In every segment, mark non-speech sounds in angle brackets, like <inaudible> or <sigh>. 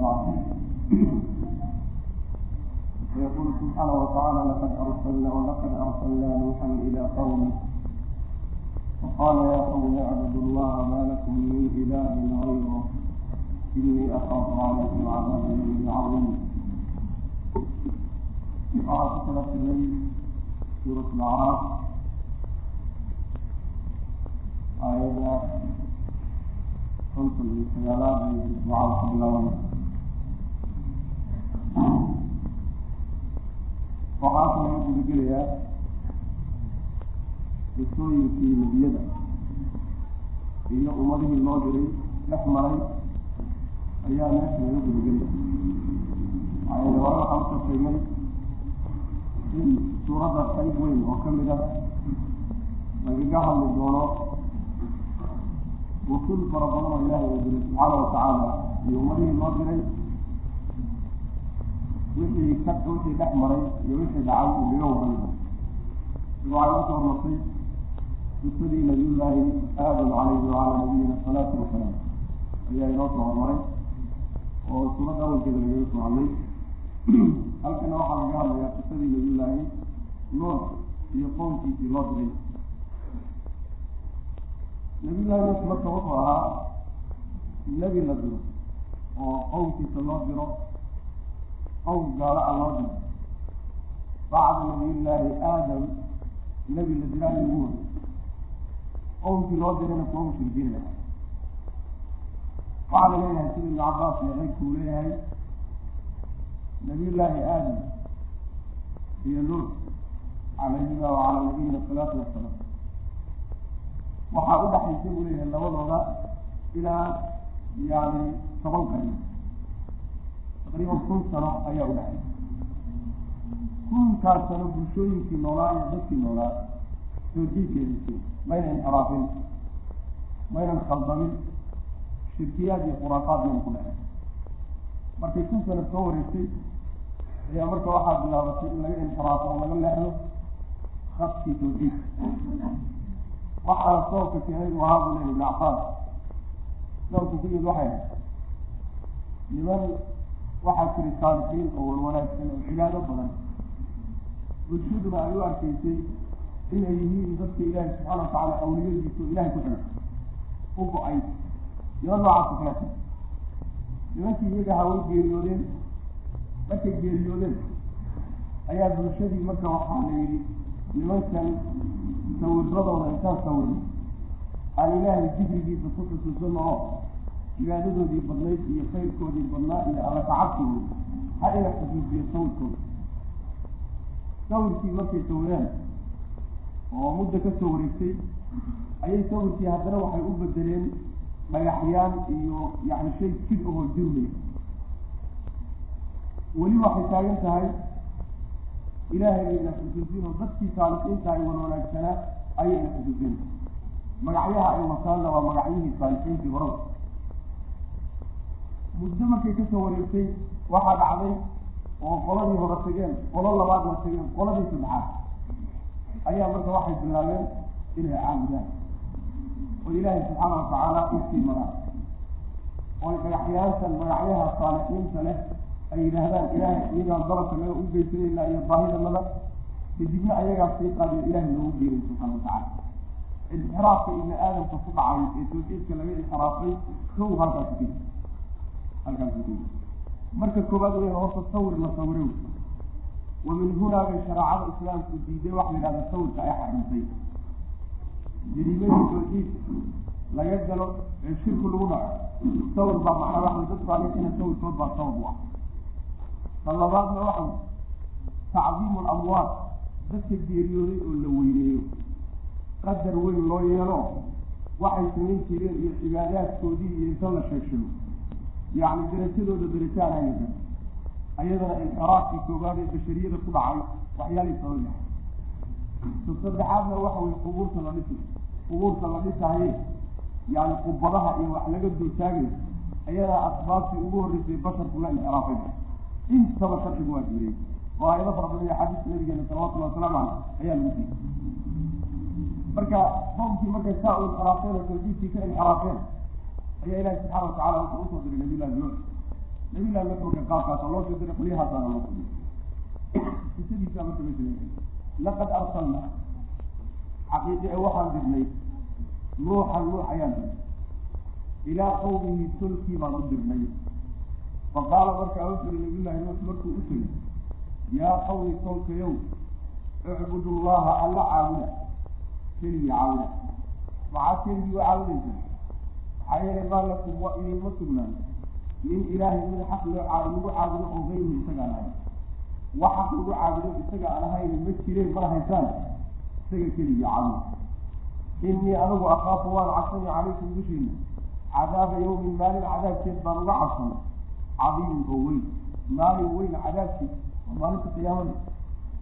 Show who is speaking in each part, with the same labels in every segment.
Speaker 1: ضعفا ويقول سبحانه وتعالى لقد أرسلنا ولقد أرسلنا نوحا إلى قومه فقال يا قوم اعبدوا الله ما لكم من إله غيره إني أخاف عليكم عذاب يوم عظيم قراءة ثلاث الليل سورة الأعراف آية خمس من سجالات مع القبلة والنصر waxaa kaloo la gudagelayaa qisooyinkii nebiyada iyo ummadihii loo diray dhex maray ayaa meesha laga gudagelaya waxayna hore waxaan u soo sheegnay in suuradda qayb weyn oo ka mid ah lagaga hadli doono wasul fara badan oo ilaahay uu diray subxaana watacaala iyo ummadihii loo diray wixii ka wixii dhex maray iyo wixii dhacay uu laga warramo waxay u soo hormartay qisadii nabiyullaahi aadam calayhi wacalaa nabiyina asalaatu wasalaam ayaa inoo soo hormaray oo suuradda awalkeeda lagaga soo hadlay. Halkana waxaa laga hadlayaa qisadii nabiyullaahi nuux iyo qoomkiisii loo diray. Nabiyullahi nuux marka wuxuu ahaa nebi la diro oo qowmkiisa loo diro qowm gaala a loo diro bacda nabiyullaahi aadam nebi la diraa lagu wari qowmkii loo dirayna kuwa mushrikiin ah. Waxaa la leeyahay sida ibnu cabaas iyo qaybkuu leeyahay nabiyullaahi aadam iyo nuux calayhima wacalaa nabiyina asalaatu wasalaam waxaa u dhaxaysay buu leeyahay labadooda ilaa yani toban qarni taqriiban kun sano ayaa u dhaxaysay kunkaas sano bulshooyinkii noolaa iyo dadkii noolaa tawjiidkeedisi mayna inxiraafin maynan khaldamin shirkiyaad iyo khuraafaad mayna ku dhexay markay kun sano soo wareegtay ayaa marka waxaa bilaabatay in laga inxiraafo oo laga leexdo khadkii tawjiidka waxaana sababka keenay u ahaa buu leeyahy ibn cabaas sababka ku yimid waxay ahayd niman waxaa jiri saalixiin oo walwanaagsan oo cibaado badan. Bulshaduna ay u arkaysay inay yihiin dadka ilaahi subxaana watacaala awliyadiisu ilahay ku xidhan. U go'ay. Niman noocaas kala ti nimankii iyaga ahaa way geeriyoodeen? Markay geeriyoodeen? Ayaa bulshadii marka waxaa la yidhi nimankan sawiradooda intaan sawirno aan ilaahay dikrigiisa ku xusuusano oo cibaadadoodii badnayd iyo khayrkoodii badnaa iyo alla kacabkoodi ha ina xusuusiyo sawirkooda. Sawirkii markay sawireen oo muddo ka soo wareegtay ayay sawirkii haddana waxay u bedeleen dhagaxyaan iyo yani shay jid ahoo jirmay. Weli waxay taagan tahay ilaahay ayna xusuusin oo dadkii saalixiinta ay wanwanaagsanaa ayayna xusuusin magacyaha ay wataanna waa magacyihii saalixiintii horada muddo markay ka soo wareegtay waxaa dhacday oo qoladii hore tageen qolo labaadna tageen qoladii saddexaad. Ayaa marka waxay bilaabeen inay caabudaan. Oo ilaahay subxaana watacaala u sii maraan oo dhagaxyaantan magacyaha saalixiinta leh ay yidhaahdaan ilaahay iyagaan dalabka naga u geysanayna iyo baahidanada kadibna ayagaas sii qaadiyo ilahay loogu geeray subxaana watacaala inxiraafka ibni aadamka ku dhacay ee tawxiidka laga inxiraafay kow halkaasi ka halkaasi ka marka koowaad weyn horta sawir la sawire wa min hunaa bay shareecada islaamku diiday waxa la yidhahda sawirka ay xarimtay jariimadii tawxiid laga galo ee shirku lagu dhaco sawir baa macnaa waxa dad saalixiina sawirkood baa sabab u ah ta waxa tacdiimu lamwaad dadka geeriyooday oo la weyneeyo. Qadar weyn loo yeelo waxay samayn jireen iyo cibaadaadkoodii iyo inta la sheegshago yacni darajadooda darajaana aysan ayadana inxiraafkii koobaad ee bashariyada ku dhacay waxyaalay sabab yahay ta saddexaadna waxa weye qubuurta la dhisi qubuurta la dhisahaye yani qubadaha iyo wax laga dultaagay ayadaa asbaabtii ugu horreysay basharku la inxiraafay intaba sharcigu waa diiday oo aayado fara badan iyo xadiiska nabigeena salawatullahi wasalaamu caleyh ayaa lagu diiday marka qowmkii markay saa u inxiraafeen oo tawxiidkii ka inxiraafeen ayaa ilahi subxaana watacala wuxuu u soo diray nabiyullahi nuux la foga qaabkaas oo loo soo diray qolyahaasana loo soo diray. Kisadiisa marka laqad arsalna xaqiiqi e waxaan dirnay nuuxan nuux ayaan dirnay ilaa qawmihi tolkii baan u dirnay. Faqaala markaa wuxu uri nabiyullahi nuux markuu u tegay yaa qawmi tolkayow icbudu llaha alla caabuda keligii caabuda maxaa keligii u caabudaysa maxaa yeelay maa lakum waa idinma sugnaan min ilaahin mid xaq lagu caabudo oo gayrihi isaga aan ahayn wax xaq lagu caabudo isaga aan ahayn ma jireen mala haysaan isaga keligii caabuda inii anigu akaafu waan cabsani calaykum dushiina cadaaba yawmin maalin cadaabkeed baan uga cabsana cadiimin oo weyn. Maalin weyn cadaabkeed. Oo maalinta qiyaamada.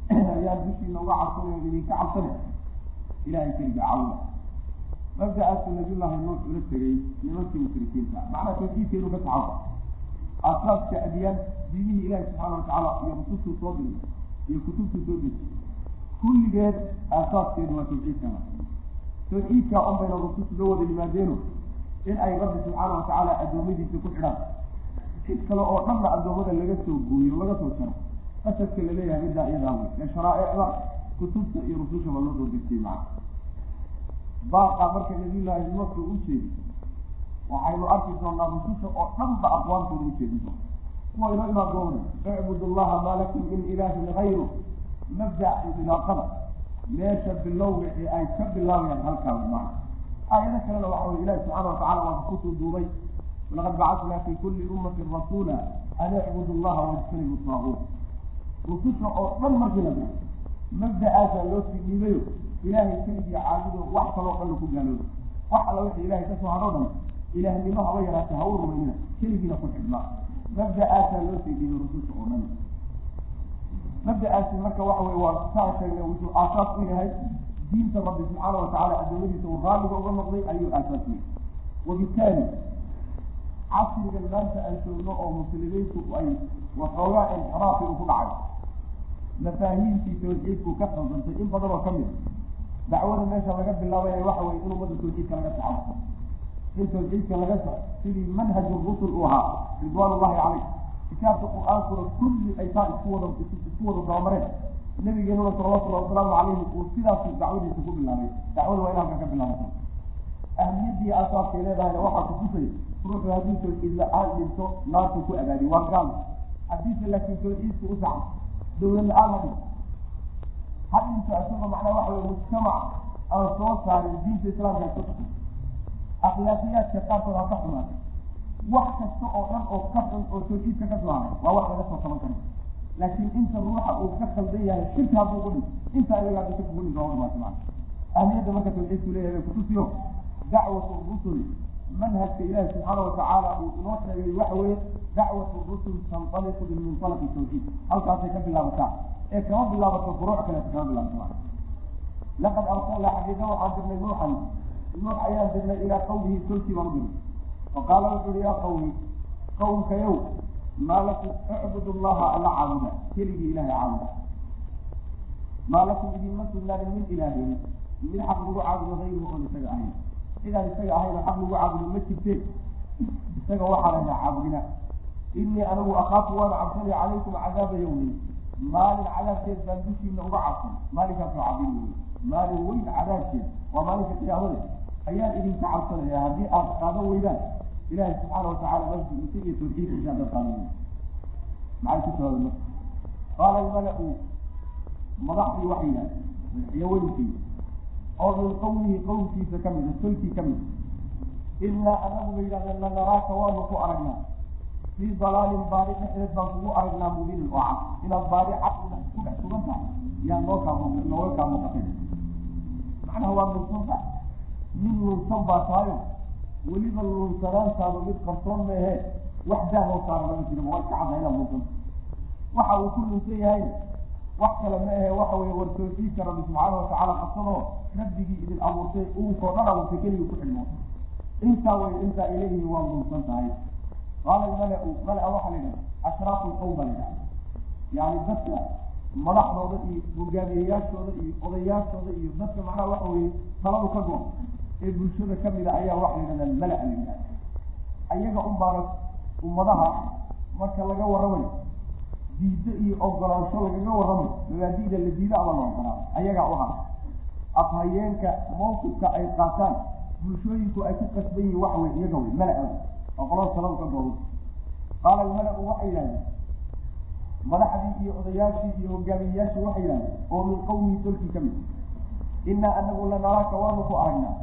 Speaker 1: <clears throat> Ayaan dushiina uga cabsanay idinka cabsana ilahay keliga cawda mabda-aasu nabiyullahi nuux ula tegay nimankii mushrikiinta. Macnaa tawkiidkeedu ka taxawa aasaaska adyaan diinihii ilahi subxaana watacaala iyo rusustuu soo diray iyo kutubtuu soo dejiyay kulligeed aasaaskeedu waa tawxiidkana tawxiidka un bayna rusus loo wada yimaadeeno in ay rabbi subxaana watacaala addoommadiisa ku xidhaan. Cid kale oo dhanna addoommada laga soo gooyo laga soo jaro asadka la leeyahay middaa iyadaa wey ee sharaaicda kutubta iyo rusushaba loo soo dejiyey maca baaqa marka nabiyullaahi nuuxu u jeedi waxaynu arki doonaa rususha oo dhan ba aqwaantooda u jeedin doona kuwa inoo imaan doona icbud allaha maa lakum min ilaahin gayru mabda ilaaqada meesha bilowga ee ay ka bilaabayaan halkaas maca aayado kalena waxa wey ilahi subxaana watacala waa ku soo duubay walaqad bacatnaa fi kulli ummatin rasuula an icbudu allaha wajtanibu taaguut. Rususha oo dhan markii la diro mabda-aasaa loo sii dhiibayo ilaahay keligii caabudo wax kaloo dhan laku gaalooda wax alla wixii ilahay ka soo hadho dhan ilaahnimo haba yaraatee ha rumaynina keligiina ku xidhnaa mabda-aasaa loo sii dhiibay rususha oo dhan. Mabda-aasi marka waxa wey waa saa sheegnay wuxuu aasaas u yahay. Diinta rabbi subxaana watacaala addoomadiisa uu raalliga uga noqday ayuu aasaas u yahay. Wabitaali casrigan maanta aan joogno oo muslimiintu ay waxoogaa inxiraafi u ku dhacay. Mafaahiimtii tawxiidku ka khaldantay in badan oo ka mid dacwada meesha laga bilaabaya waxa weye in ummadda tawxiidka laga saxo. In tawxiidka laga saxo sidii manhaju rusul uu ahaa ridwaan ullahi caleyh kitaabka qur'aankuna kulli ay taa isku wada isku wada dabamareen nabigeenuna salawatulli wasalaamu calayhi uu sidaas dacwadiisa ku bilaabay. Dacwada waa in halka ka bilaabata ahmiyadii aasaaskay leedahayna waxaa kutusay ruuxu haddii tawxiid la'aan dhinto naartu ku agaadi waa gaal. Haddiise laakiin tawxiidku u saxo. Dawlad la'aan ha dhinto ha dhinto isagoo macnaa waxa wey mujtamac aan soo saarin diinta islaamka ay ku taxo akhlaaqiyaadka qaarkood ha ka xumaatay wax kasta oo dhan oo ka xun oo tawxiidka ka haray waa wax laga soo taban karo laakiin inta ruuxa uu ka khaldan yahay shirka hadduu ku dhinto inta ayagaa waa dhimaata macna ahmiyadda marka tawxiidku leeyahay bay kutusiyo dacwatu rusuli manhajka ilaahi subxaana watacaala uu inoo sheegay waxa weeye dacwatu rusul tanطaliqu bimunطalaqi tawxiid. Halkaasay ka bilaabataa. Ee kama bilaabato furuuc kaleeta kama bilaabato macna laqad arsalnaa xaqiiqa waxaan dirnay nuuxan. Nuux ayaan dirnay ilaa qawmihi tolkii baan u dirnay faqaala wuxu uhi yaa qawmi qawmkayow maa lakum icbudu llaha alla caabuda? Keligii ilahay caabuda. Maa lakum idinma sugnaanin min ilaahin? Mid xaq lagu caabudo hayruhu oon isaga ahayn cidaan isaga ahayna xaq lagu caabudo ma jirteen. Isaga waxaa laynaa caabudina. Inii anigu akaafu waana cabsanay calaykum cadaaba yawmin maalin cadaabkeed baan dushiina uga cabsan. Maalinkaasoo cabin wey maalin weyn cadaabkeed waa maalinka qiyaamada ayaan idinka cabsanaya haddii aad qaadan weydaan. Ilahi subxaana watacala mabdiisa iyo tawxiidkiisa weyda maxay ku jawaabay marka? Qaala almala-u madaxdii waxay yidhahdeen madaxyaweynkii oo min qawmihi qowmkiisa ka mida tolkii ka mida ilaa anagu bay yidhahdeen lanaraaka waanu ku aragnaa. Fii dalaalin baari dhexdeed baan kugu aragnaa mubinin oo cad. Inaad baari cad ku dhex sugan tahay. Yaa noo kaa nooga kaa muuqatay macnaha waa lunsan tahay nin lunsan baa tahayo weliba lunsanaantaadu mid qarsoon maehe wax daahoo saara lama jiro waa iska cadda inaad lunsan waxa uu ku lunsan yahay wax kale ma ahe waxa weye war tawxiidka rabbi subxaana watacaala qabsadoo rabbigii idin abuurtay uunkoo dhan abuurtay keligii ku xidhmo. Intaa way intaa ilayhi waa lunsan tahay. Qaala mala-u mala-a waxaa la yidhaha ashraafu lqowm baa la yidhaha yani dadka madaxdooda iyo hogaamiyeyaashooda iyo odayaashooda iyo dadka macnaha waxa weye taladu ka goon ee bulshada kamida ayaa waxa la yidhahdaa mala la yidhaha ayaga un baana ummadaha marka laga warramayo diiddo iyo ogolaansho lagaga warramayo mabaadi'da la diido ama la ogolaado ayagaa u hara afhayeenka mawqifka ay qaataan bulshooyinku ay ku qasban yihiin waxa wey iyaga wey mala-a oo qolada ka doodo. Qaala almala-u waxay yidhahdeen madaxdii iyo odayaashii iyo hogaamiyeyaashii waxay yidhahdeen oo min qowmihi tolkii ka mid. Innaa anagu lanaraaka waanu ku aragnaa.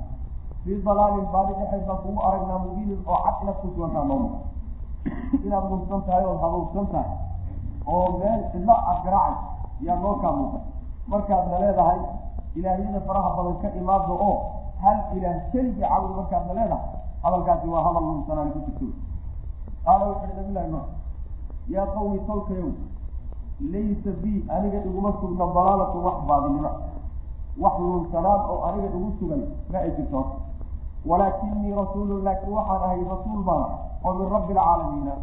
Speaker 1: Fii dalaalin baadi dhexeed kugu aragnaa mubiinin oo cad inaad ku sugantaa nooma inaad lunsan tahay ood habowsan tahay oo meel cidlo aad garaacay yaa noo kaa muuqan markaadna leedahay ilaahyada faraha badan ka imaado oo hal ilaah keligii cawi markaadna leedahay hadalkaasi waa hadal lunsanaan ku jirto. Qaala wuxu uhi nabilahi nuux yaa qawmi tolkayow laysa bi aniga iguma sugna dalaalatu wax baadinimo. Wax lunsanaan oo aniga igu sugan ma ay jirto. Walaakinii rasuulun laakiin waxaan ahay rasuul baan oo min rabbi alcaalamiina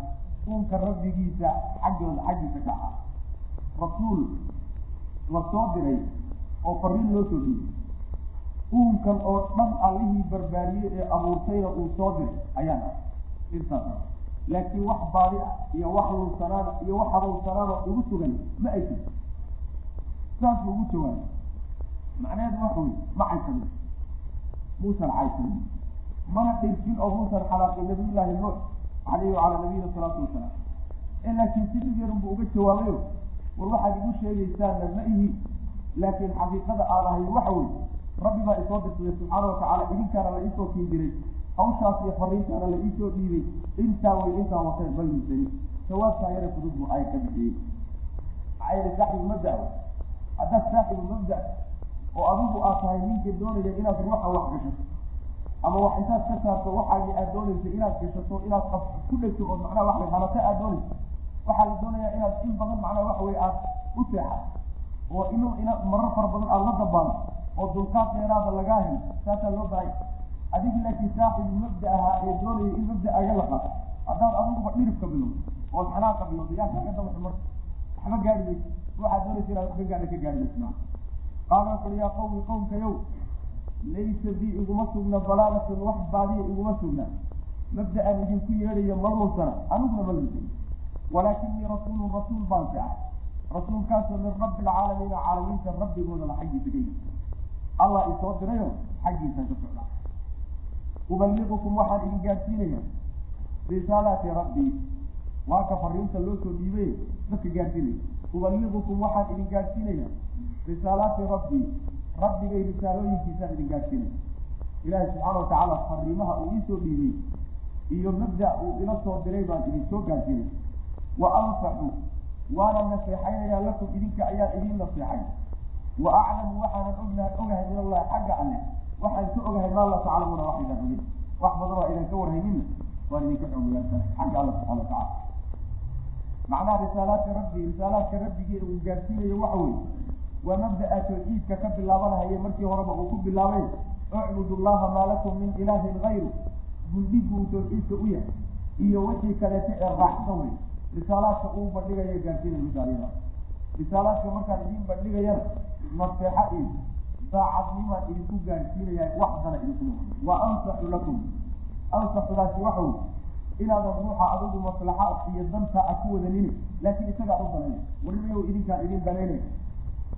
Speaker 1: uunka rabbigiisa xaggooda xaggiisa ka ah. Rasuul la soo diray oo fariin loo soo dhiibay uunkan oo dhan allihii barbaariyey ee abuurtayna uu soo diray ayaan ah. Intaas laakiin wax baadi ah iyo wax lunsanaana iyo wax habowsanaanoo igu sugan ma ay jirto. Saas ugu jawaabay macnaheedu waxa wey ma caysanin. Muusan caysanin. Mana dhirfin oo muusan xalaaqin nabiyullaahi nuux caleyhi wacalaa nabiyina salaatu wasalaam laakiin si dhib yarun buu uga jawaabayo war waxaad igu sheegaysaanna ma ihi laakiin xaqiiqada aan ahay waxa wey rabbi baa isoo dirsaday subxaana watacaala idinkaana la iisoo kin diray hawshaas iyo fariintaana la iisoo dhiibay intaa way intaa watay balmisani jawaabtaa yare fudud buu ay ka bixiyey maxaa saaxibu mabda haddaad saaxibu mabda oo adigu aad tahay ninka doonaya inaad ruuxa wax gashato ama wax intaad ka saarto waxaagi aad doonaysa inaad gashato inaad qaf ku dhegto oo macnaha wax hanata aad doonaysa waxaa la doonayaa inaad in badan macnaha waxa weye aad u seexato oo inu ina marar fara badan aada la dabaano oo dulqaad dheeraada lagaa helo saasaa loo bahay adigi laakiin saaxibu mabda ahaa ee doonaya in mabda aga la qaato. Haddaad adiguba dhiribka bilowdo oo xanaaqa bilowdo yaa kaga daba xumar waxba gaari maysa waxaad doonaysa inaad wax ka gaadha ka gaari maysa qaala wuxuui yaa qawmi qowmkayow laysa bi iguma sugna dalaalatun wax baadiya iguma sugna. Mabda-aan idinku yeedhayo ma lunsana aniguna ma lunsan walaakinii rasuulun rasuul baan fi ah rasuulkaasoo min rabbi alcaalamiina caalamiinta rabbigooda la xaggiisa ka yii allah isoo dirayo xaggiisa ka socda. Uballigukum waxaan idin gaadsiinaya risaalaati rabbii waa ka fariinta loo soo dhiibay dadka gaadsiinaya uballigukum waxaan idin gaadsiinaya risaalaati rabbii rabbigay risaalooyinkiisaan idin gaadsiinaya ilaahi subxaana watacaala fariimaha uu iisoo dhiibay iyo mabda uu ila soo diray baan idin soo gaadsiinay wa ansaxu waana naseexaynaya lakum idinka ayaa idin naseexay. Wa aclamu waxaanan ognahay ogahay min allahi xagga alle. Waxaan ka ogahay maa la taclamuna wax idan ogin. Wax badan oo idan ka warhaynina waan idinka xogayaasanay xagga alla subxana watacaala macnaha risaalaadka rabbi risaalaadka rabbigii uu gaarsiinayo waxa weye waa mabda-a tawxiidka ka bilaabanahaye markii horeba uu ku bilaabay ucbudu llaha maa lakum min ilaahin gayru gundhiguu tawxiidka u yahay iyo wixii kaleeta ee raaxsan wey risaalaadka uu bandhigayo gaarsiinaya misaaliyada risaalaadka markaan idin bandhigayana naseexa iyo daacadnimaan idinku gaarsiinaya waxdana idinkuma wa ansaxu lakum. Ansaxudaasi waxa wey inaadan ruuxa adigu maslaxa iyo danta a ku wadanini laakiin isagaa u danayna warinayow idinkaan idin danaynay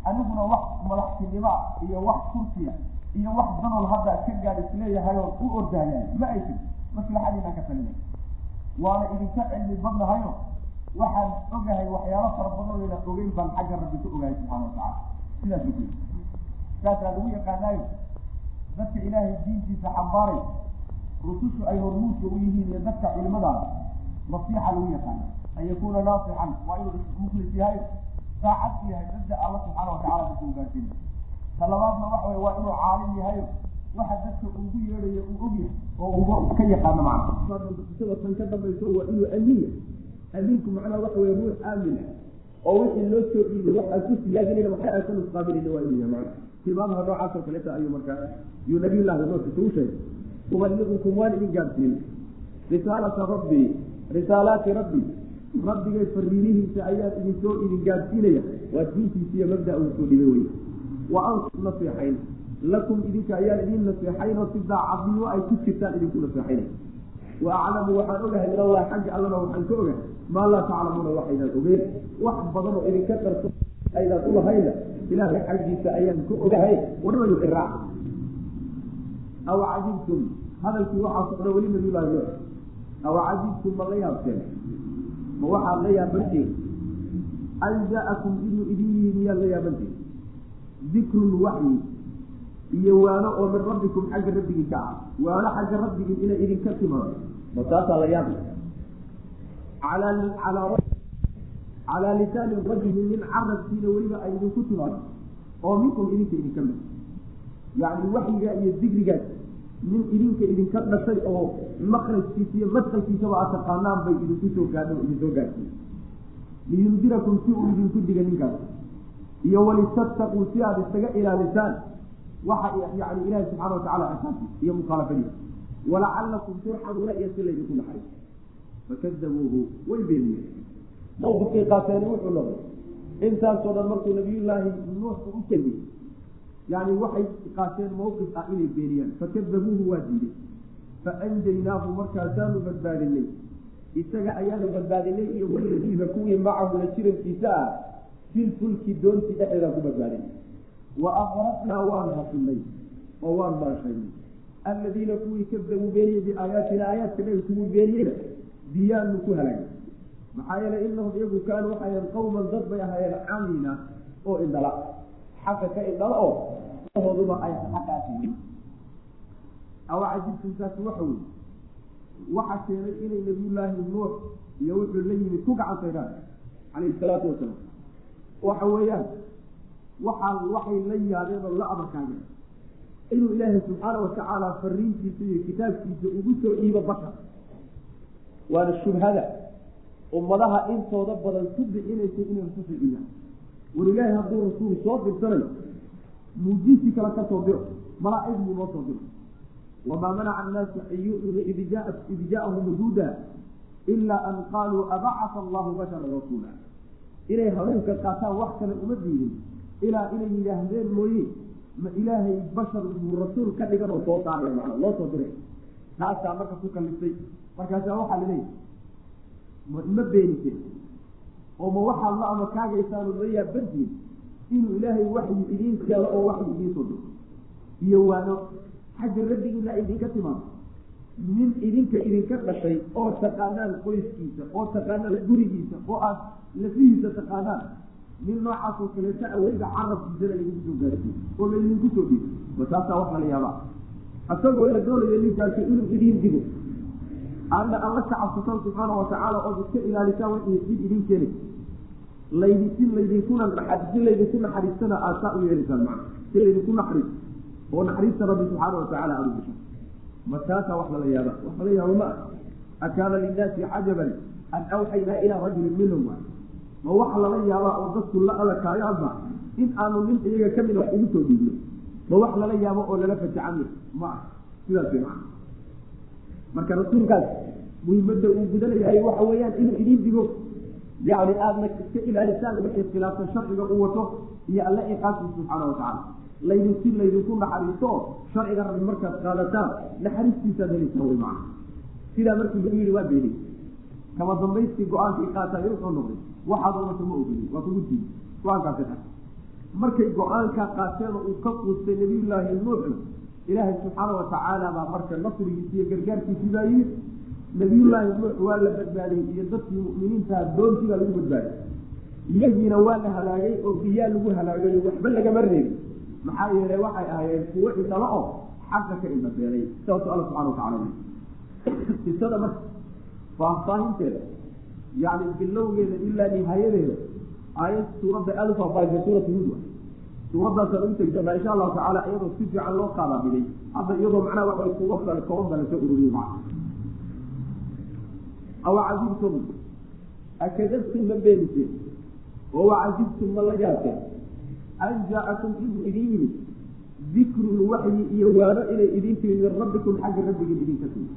Speaker 1: aniguna wax madaxtinima iyo wax kursiya iyo wax danol hadda ka gaad is leeyahay u ordaayaay ma ay jir maslaxadiinaan ka talinay waana idinka cilmi badnahayo. Waxaan ogahay waxyaalo fara badan oyna ogeyn baan xagga rabbi ka ogahay subxana watacala sidaas uku saasaa lagu yaqaanaayo dadka ilaahay diintiisa xambaaray rusushu ay hormuudka u yihiin iyo dadka culimadaada nasiixa lagu yaqaana an yakuuna naasixan waa inuu mukhlis yahay saacad yahay dadda alla subxaana watacala dadka ugaarsiina ta labaadna waxa wey waa inuu caalim yahayo waxa dadka ugu yeedhayo uu ogyahay oo uga ka yaqaano macna tan ka dambayso waa inuu amiin amiinku macnaha waxa wey ruux aamin ah oo wixii loo soo dhiibay waxaa ku silaaginayna waxay aan ka nusqaaminayna waa inuu yahay macna tilmaamaha noocaas oo kaleeta ayuu markaa yuu nabiyullahi nuux isugu sheegay. Uballigukum waan idin gaadsiinay risaalata rabbii risaalaati rabbi rabbigay fariimihiisa ayaan idin soo idin gaadsiinaya waa diintiisa iyo mabda uu soo dhibay wey wa an naseexayn lakum idinka ayaan idin naseexayn oo si daacadnimo ay ku jirtaan idinku naseexaynay
Speaker 2: wa aclamu waxaan ogahay min allahi xagga allana waxaan ka ogahay maa laa taclamuuna waxaydaan ogeyn. Wax badan oo idinka qarso aydaan ulahayna ilaahay xaggiisa ayaan ka ogahay. Warmayu iraac aw cajibtum hadalkii waxaa socda weli nabiyullahi nuux aw cajibtum ma la yaabteen ma waxaad la yaabantiin an jaa-akum inuu idin yihi miyaad la yaabantiin dikrun waxyi iyo waano oo min rabbikum xagga rabbigii ka ah. Waano xagga rabbigii inay idinka timaado. Ma taasaa la yaabi. Calaa lisaani rajuli min carabkiina weliba ay idinku timaado. Oo minkum idinka idinka mid. Yacni waxyigaa iyo dikrigaas nin idinka idinka dhashay oo makrajkiisa iyo madkalkiisaba aad taqaanaan bay idinku soo gaadhan idin soo gaadhsiiy liyundirakum si uu idinku diga ninkaas. Iyo walitataquu si aad isaga ilaalisaan. Waxa yani ilaahi subxana watacala xisaabti iyo mukhaalafadiisa walacalakum turxamuuna iyo si laydinku naxariis. Fakadabuuhu way beeniyeen mawqifkay qaateeni wuxuu noqday. Intaasoo dhan markuu nabiyullaahi nuux u keliyey yani waxay qaateen mawqif ah inay beeniyaan fakadabuuhu waa diiday faanjaynaahu markaasaanu badbaadinay isaga ayaanu badbaadinay iyo waladiina kuwii macahu la jirankiisa ah filfulki doontii dhexdeedaan ku badbaadinay wa aqraqnaa waan hafinay oo waan maashaynay aladiina kuwii kadabuu beeniyey biaayaatina aayaadka nabi kuwii beeniyeyna biyaanu ku halaagay maxaa yeelay inahum iyagu kaanuu waxay ahayn qawman dad bay ahaayeen camina oo indhala xaqa ka indhala oo hooduba ay xaqaasiyin awa cajibtuntaasi waxa weye waxa keenay inay nabiyullaahi nuux iyo wuxuu la yimid ku gacansaydaan calayhi salaatu wasalaam waxa weeyaan waxaa waxay la yaabeen oo la abarkaageen inuu ilaahay subxaana watacaala fariintiisa iyo kitaabkiisa ugu soo dhiibo bashar waana shubhada ummadaha intooda badan ku bixinaysa inay rususha dhiibaan war ilaahay hadduu rasuul soo dirsanayo muujiisi kale ka soo diro malaa-ig buu noo soo diro. Wamaa manaca annaasa an yu'minu id ja'ahum huda ilaa an qaaluu abacata allahu bashara rasuula. Inay hanuunka qaataan wax kale uma diidin. Ilaa inay yidhaahdeen mooye ma ilaahay bashar buu rasuul ka dhigan oo soo saaray macna loo soo diray. Taasaa marka ku kalifay markaasaa waxaa laleeyahy ma beeniseen oo ma waxaad la ama kaagaysaanu la yaabantiin inuu ilaahay waxyi idiin keeno oo waxyi idiin soo diro iyo waano xagga rabbigiina idinka timaado. Nin idinka idinka dhashay oo taqaanaan qoyskiisa oo taqaanaan gurigiisa oo aad lafihiisa taqaanaan nin noocaasoo kaleeta aweyga carabkiisana laydinku soo gaarsiiyo oo laydinku soo dhiibo. Ma taasaa wax lala yaabaa? Isagoo la doonayo ninkaasi inuu idiin digo aadna alla ka cabsataan subxaana watacaala ood iska ilaalisaan wixii dib idin keenay. Laydi si laydinkuna si laydinku naxariistana aad saa u yeelaysaan macna. Si laydinku naxariis oo naxariista rabbi subxaana watacaala aada u gashaan ma taasaa wax lala yaaba wax lala yaabo ma ah akaana linnaasi cajaban an awxaynaa ilaa rajulin minhum ma wax lala yaabaa oo dadku la adakaayaanba in aanu nin iyaga ka mid wax ugu soo dhiibno ma wax lala yaabo oo lala fajacami ma ah sidaas way marka rasuulkaas muhimadda uu gudanayahay waxa weeyaan inuu idiin digo. Yani aadna iska ilaalisaan wixii khilaafsan sharciga uu wato iyo alla iqaabkiisa subxaana watacaala laydin si laydinku naxariisto sharciga rabbi markaad qaadataan naxariistiisaad helaysaan way macna. Sidaa markii lagu yihi waa beeni kama dambaystii go'aankii qaataay wuxuu noqday. Waxaad onato ma ogolin waa kugu diiday go'aankaasi markay go'aankaa qaateen uu ka quustay nabiyullaahi nuuxu ilaahay subxaana watacaala baa marka nasrigiisi iyo gargaarkiisii baa yimid. Nabiyullaahi nuux waa la badbaadiyey iyo dadkii mu'miniintaha doontii baa lagu badbaadiyey iyagiina waa la halaagay oo biyaa lagu halaagayo waxba lagama reebin maxaa yeelay waxay ahaayeen kuwo indhalo oo xaqa ka indhabeelay saasuu alla subxana watacala qisada marka faahfaahinteeda yani bilowgeeda ilaa nihaayadeeda aayad suuradda aada u faahfaahisa suuratu hud suuradaasaan ugu tegi doonaa insha allahu tacaala iyadoo si fiican loo qaadabiday hadda iyadoo macnaha waxa kuga kale kooban baa la soo ururiye macna aw cajibtum akadabtum ma beeniseen oo wacajibtum ma la yaabteen an jaa-akum inuu idin yimid dikrun waxyi iyo waano inay idin timid min rabbikum xagga rabbigin idinka timid.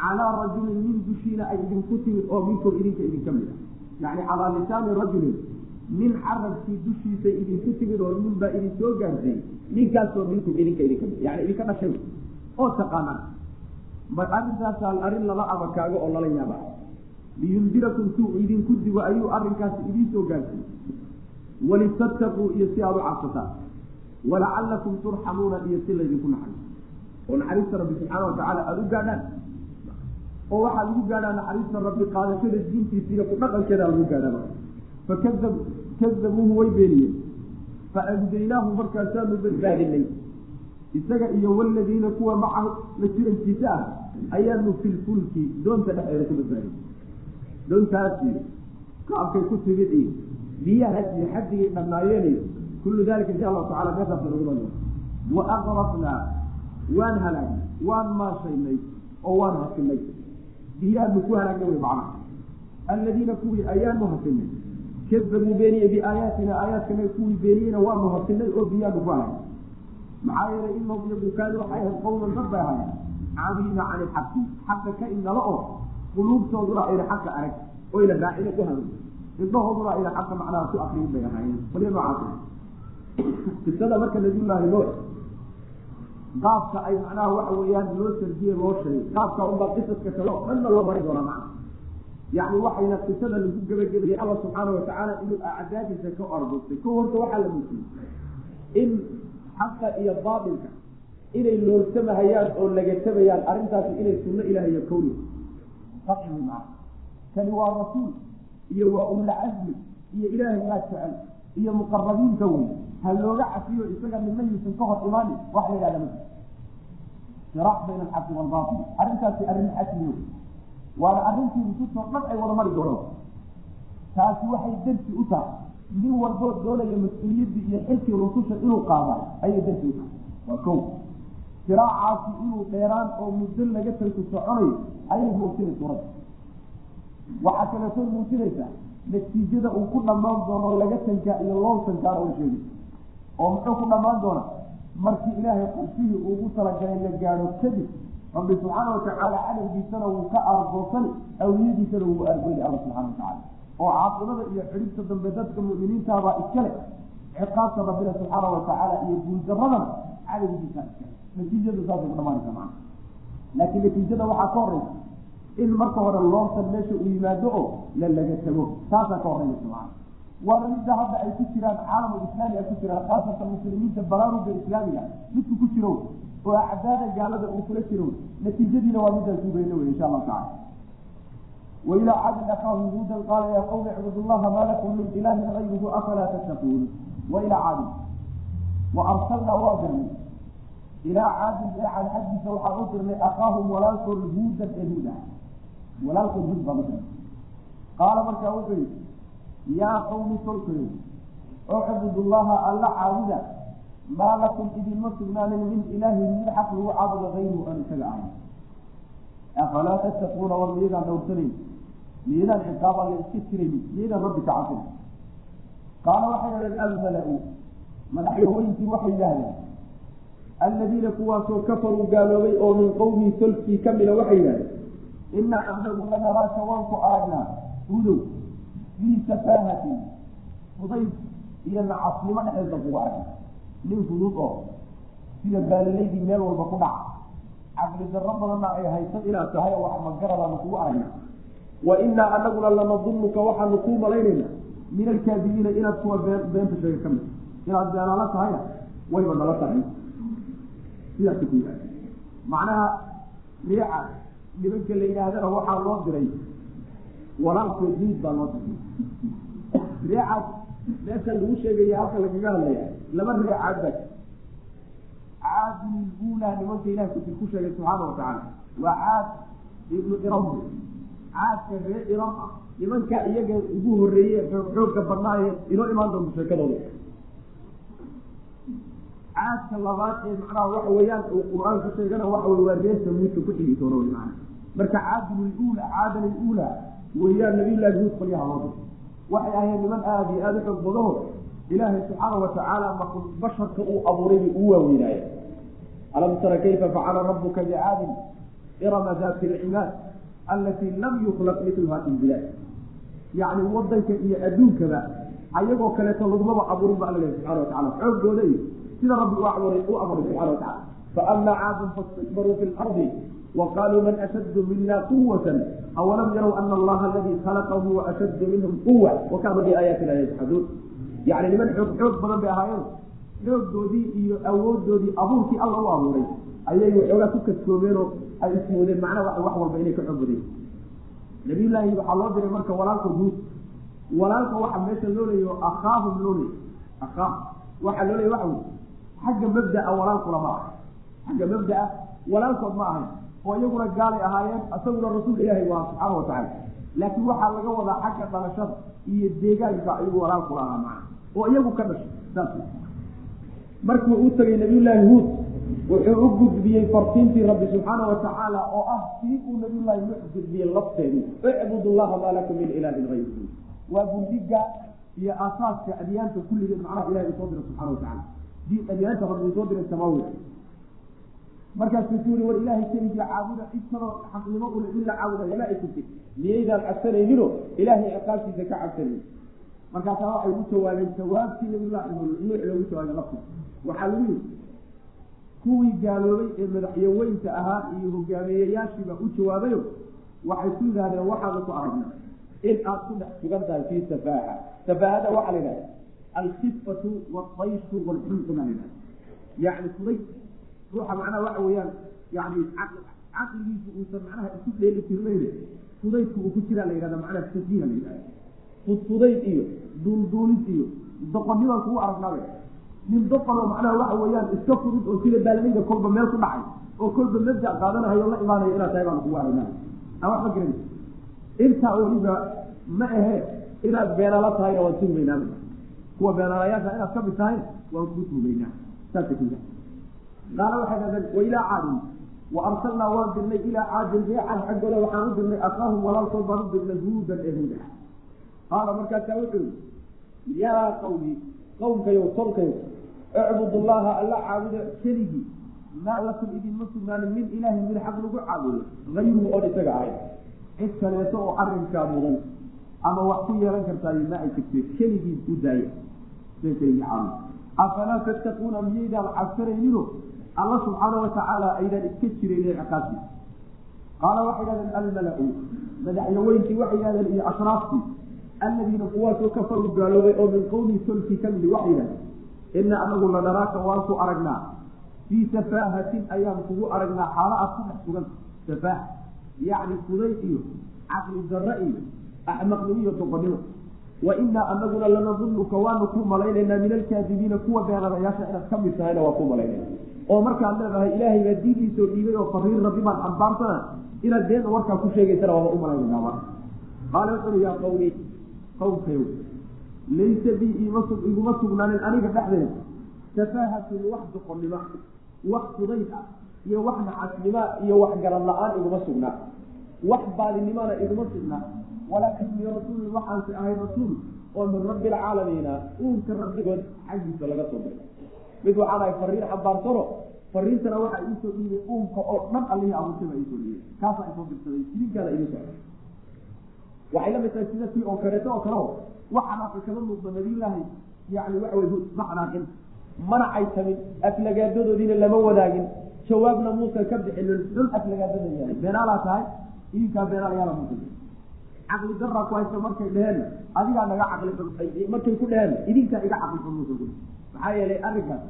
Speaker 2: Calaa rajulin min dushiina ay idinku timid oo minkum idinka idinka mid a yani calaa lisaani rajulin nin carabkii dushiisa idinku timid oo nin baa idin soo gaarsiiyey ninkaasoo minkum idinka idinka yani idinka dhashay. Oo taqaanaan bal arrintaasaa arrin lala abakaago oo lala yaaba. Liyundirakum si uu idinku digo ayuu arrinkaasi idiinsoo gaarsiiyey walitataquu iyo si aada u cabsataan walacallakum turxamuuna iyo si laydinku naxariiso oo naxariista rabbi subxaana watacaala aada u gaadhaan. Oo waxaa lagu gaadhaa naxariista rabbi qaadashada diintiisa iyo ku dhaqankeeda lagu gaadhaa fakadab kadabuuhu way beeniyeen faanjaynaahu markaasaanu badbaadinay isaga iyo waladiina kuwa macahu la jirankiisa ah ayaanu filfulki doonta dhexeeda ku badbaadin doontaasi kaabkay ku timid iyo biyahaas iyo xaddigay dhamnaayeenayo kullu dalika insha allahu tacala meeshaas lagu dhan wa aqrafnaa waan halaagnay waan maashaynay oo waan hasinay biyaanu ku halaagnay way macnaha alladiina kuwii ayaanu hasinay kadabuu beeniye biaayaatina aayaadkana kuwii beeniyeyna waanu hasinay oo biyaanu ku halaagnay maxaa yeelay inahum iyagu kaanu waxay ahayd qowman dad bay ahaayeen caamiina cani ilxaqi xaqa ka indhala oo quluubtooduna ayna xaqa arag oyna raacina ku hanuun indhahooduna ayna xaqa macnaha ku akriyin bay ahaayeen waliya noocaas qisada marka nabiyullaahi nuux qaabka ay macnaha waxa weeyaan loo sardiye loo sheegay qaabka unbaa qisaska kale oo dhanna loo mari doonaa macna yacni waxayna qisada lagu gebagabayay alla subxaana watacaala inuu acdaadiisa ka ordustay ko horta waxaa la muujiyey in xaqa iyo baatilka inay loolsamahayaan oo lagatabayaan arrintaasi inay sunno ilaah iyo kowni qaci maa kani waa rasuul iyo waa ululcasmi iyo ilaahay yaa jecel iyo muqarabiinka wey ha looga cafiyo isaga midna yuusan ka hor imaanin wax la yidhahda ma siraac bayna alxaqi waalbaatil arrintaasi arrin xasmiyo waana arrintii rususoo dhan ay wada mari doonaan. Taasi waxay darsi u tahay. Nin walboo doonaya mas'uuliyaddii iyo xilkii rususha inuu qaadayo ayay darsi u tahay. Waa kow. Siraacaasi inuu dheeraan oo muddo laga tarku soconayo ayay muujinay suuradda waxaa kaleetoo muujinaysaa natiijada uu ku dhammaan doono laga tankaa iyo loo tankaana la sheegay. Oo muxuu ku dhammaan doonaa? Markii ilaahay qorshihii ugu talagalay la gaadho kadib rabbi subxaana watacaala cadowgiisana wuu ka aargoosani awliyadiisana wuu argoyni alla subxana watacaala oo caaqibada iyo xidhibta dambe dadka mu'miniintaabaa iskale ciqaabta rabbina subxaana watacaala iyo guuldaradana cadowgiisa iskale natiijadu saasay ku dhamaanaysa macana laakiin natiijada waxaa ka horeysa in marka hore loontan meesha uu yimaado oo la laga tago. Taasaa ka horreynaysa macana waana midda hadda ay ku jiraan caalamul islaami ay ku jiraan khaasatan muslimiinta baraaruga islaamiga midku ku jiro oo acdaada gaalada uu kula jiro natiijadiina waa midaan sugayna wey insha allahu tacala wailaa caadin akaahum huudan qaala yaa qawmi icbudu llaha maa lakum min ilaahin gayruhu afalaa tattaquun? Wailaa caadin wa arsalnaa waa dirnay. Ilaa caadin eecan xaggiisa waxaan u dirnay akaahum walaalkood huudan ee huud ah. Walaalkood huud baan u dirnay. Qaala markaa wuxuu yidhi yaa qawmi tolkayo ucbudu llaha alla caabuda maa lakum idinma sugnaanin min ilaahin mid xaq lagu caabudo ayruhu aan isaga ahayn. Afalaa tattaquuna war miyadaan dhowrsanayn? Miyadaan xisaab alla iska jiraynin miyadaan rabbi ka cabsina qaala waxay dhaheen almala-u. Madaxyahooyinkii waxay yidhaahdeen alladiina kuwaasoo kafaruu gaaloobay oo min qowmihi tolkii ka mida waxay yidhahdeen inaa anagu lanaraaka waan ku aragnaa udow fii safaahatin fudayd iyo nacasnimo dhexeed baan kugu aragna nin fudud oo sida baalilaydii meel walba ku dhaca caqli darro badanna ay hayso inaad tahay oo wax magaradaanu kugu aragna wa inaa anaguna lanadunnuka waxaanu kuu malaynaynaa min alkaadibiina inaad kuwa been beenta sheega ka mid inaad beenaala tahayna wayba nala tahay sidaas ku yidhahda macnaha riica nimanka la yidhaahdana waxaa loo diray walaalkood hiid baa loo diray riicaas meesha lagu sheegaya halka lagaga hadlaya laba riicaad baa caadin ilula nimanka ilaha kusi ku sheegay subxaana watacaala waa caad ibnu iram. Caadka ree iram ah nimanka iyaga ugu horeeye xoogga badnaaye inoo imaan doonto sheekadooda caadka labaad ee macnaha waxa weeyaan uu qur'aanku sheegana waxa wey waa reer samuudka ku xigi doono marka caadin ilula caadan ilula weeyaan nabiyullahi huud qolyaha loo dir waxay ahayd niman aada iyo aada u xoog badaho ilaahay subxaana watacaala makul basharka uu abuuray bay ugu waaweynaaye alam tara kayfa facala rabuka bicaadin irama dati lcimaad alatii lam yuklaq mitluha fi bilaad yacni wadanka iyo adduunkaba ayagoo kaleeto lagumaba abuurin ba alla lehy subxana watacala xoogooda iyo sida rabbi u abuuray u abuuray subxana faama caadun fastakbaruu fi lardi waqaaluu man ashaddu mina quwata awalam yarow ana allaha aladii khalaqahum waashaddu minhum quwa wakanuu biaayaatina yajxaduun yani niman xoog xoog badan bay ahaayeen xooggoodii iyo awoodoodii abuurkii alla u abuuray ayay waxoogaa ku kadsoomeenoo ay ismoodeen macnaha wax walba inay ka xoog badayen nabiyullaahi waxaa loo diray marka walaalka huud walaalka waxaa meesha loo leeyaho akhaahum loo leeyay akhaah waxaa loo leeyay waxa wey xagga mabdaa mabdaa walaalkood ma ahayn oo iyaguna gaalay ahaayeen isaguna rasuulka ilaahay waa subxaana watacaala laakiin waxaa laga wadaa xagga dhalashada iyo deegaanka iyagu walaalkula ahaa maca oo iyagu ka dhashay saas markuu u tegay nabiyullaahi huud wuxuu u gudbiyey fartiintii rabbi subxaana watacaala oo ah sii uu nabiyullaahi nuux gudbiyey lafteedii icbud llaha maa lakum min ilaahin hayruhu waa gundhiga iyo aasaaska adyaanta kulligeed macnaha ilahay uu soo diray subxana watacala adyaanta rabbi uu soo diray samaawi markaasuu ku yuri war ilaahay keligii caabuda cid kaloo xaqnimo ule in la caabudayo ma ay jirtay miyaydaan cabsanaynino ilaahay ciqaabtiisa ka cabsanayn markaasaa waxay u jawaabeen jawaabtii nabiyullahi nuux loogu jawaabay lafti. Waxaa lagu yiri kuwii gaaloobay ee madaxyaweynta ahaa iyo hogaamiyeyaashiiba u jawaabayo. Waxay ku yidhahdeen waxaanu ku aragnaa in aad ku dhex sugan tahay fii safaaha. Safaahada waxaa la yidhahda alkifatu wadayshu walxulqu baa la yidhahda yani fuday ruuxa macnaha waxa weeyaan yani caqligiisu uusan macnaha isu dheeli tirnayne fudaydku uu ku jiraa la yidhahda macnaha safiiha la yidhahda. Fudfudayd iyo duulduulid iyo doqonnibaan kugu aragnaabe nin doqonoo macnaha waxa weeyaan iska fudud oo sida baalanayda kolba meel ku dhacay oo kolba mabda qaadanahayo la imaanayo inaad tahay baanu kugu aragnaa aan waxba garan intaa weliba ma ahe inaad beenala tahayna waan tuhmaynaa kuwa beenaalayaasha inaad ka mid tahay waan ku tuhmaynaa saasa ku qaala waxay dhahdeen wailaa caadin wa arsalnaa waan dirnay ilaa caadin reecan xaggooda waxaan u dirnay akaahum walaalkood baan u dirnay huudan ee huuda qaala markaasaa wuxuu yihi yaa qawmi qowmkayo tolkayo icbud llaha alla caabuda keligii maa lakum idinma sugnaanin min ilaahin mid xaq lagu caabudo hayruhu oon isaga ahayn cid kaleeto oo arrinkaa mudan ama wax ku yeelan kartaayo ma ay jirte keligii u daaya afalaa tattaquuna miyaydaan cabsanaynino alla subxaana watacaala aydaan iska jiraynin ciqaabtiisa qaala waxay dhahdeen almala-u madaxyaweyntii waxay dhahdeen iyo ashraaftii aladiina kuwaasoo kafaru gaaloobay oo min qowmi solkii ka waxay dhahdeen ina anagu la dharaaka waan ku aragnaa. Fii safaahatin ayaan kugu aragnaa xaalo aad ku dhex sugan safaaha yacni fuday iyo caqli darre iyo axmaqnimo iyo doqonnimo wa inaa anaguna lanadunuka waanu ku malaynaynaa min alkaadibiina kuwa beenadayaasha inaad ka mid tahayna waa ku malaynayna oo markaad leedahay ilaahay baa diintiisoo dhiibay oo fariin rabbi baan xambaarsana inaad beena warkaa ku sheegaysana waaba u malaynaynaa qaala wuxu ui yaa qawmi qawmkayow laysa bii iguma sugnaanin aniga dhexdeeda. Safaahatun wax doqonnimo wax fudayd ah iyo wax nacasnima iyo wax garad la'aan iguma sugnaa wax baadinimana iguma sugnaa walaakinii rasuulun waxaansi ahay rasuul oo min rabbi alcaalamiina uunka rabbigood xaggiisa laga soo diray mid waxaan ahay fariin xambaarsano fariintana waxaa iisoo dhiibay uunka oo dhan allihii abuurtay baa iisoo dhiibay kaasaa isoo dirsaday idinkaana idin socda waxay la mid tahay sida tii oo kaleeto oo kaleo waxaan aka muuqda nabiyullaahi yani waxa wey ma xanaaqin mana caytamin aflagaadadoodiina lama wadaagin. Jawaabna muusan ka bixinin xun aflagaadada yahay. Beenaalaa tahay idinkaa beenaalayaala muusa caqli daraa ku haysta markay dheheen adigaa naga caqli markay ku dheheen idinkaa iga caqli xun muusa maxaa yeelay arrinkaas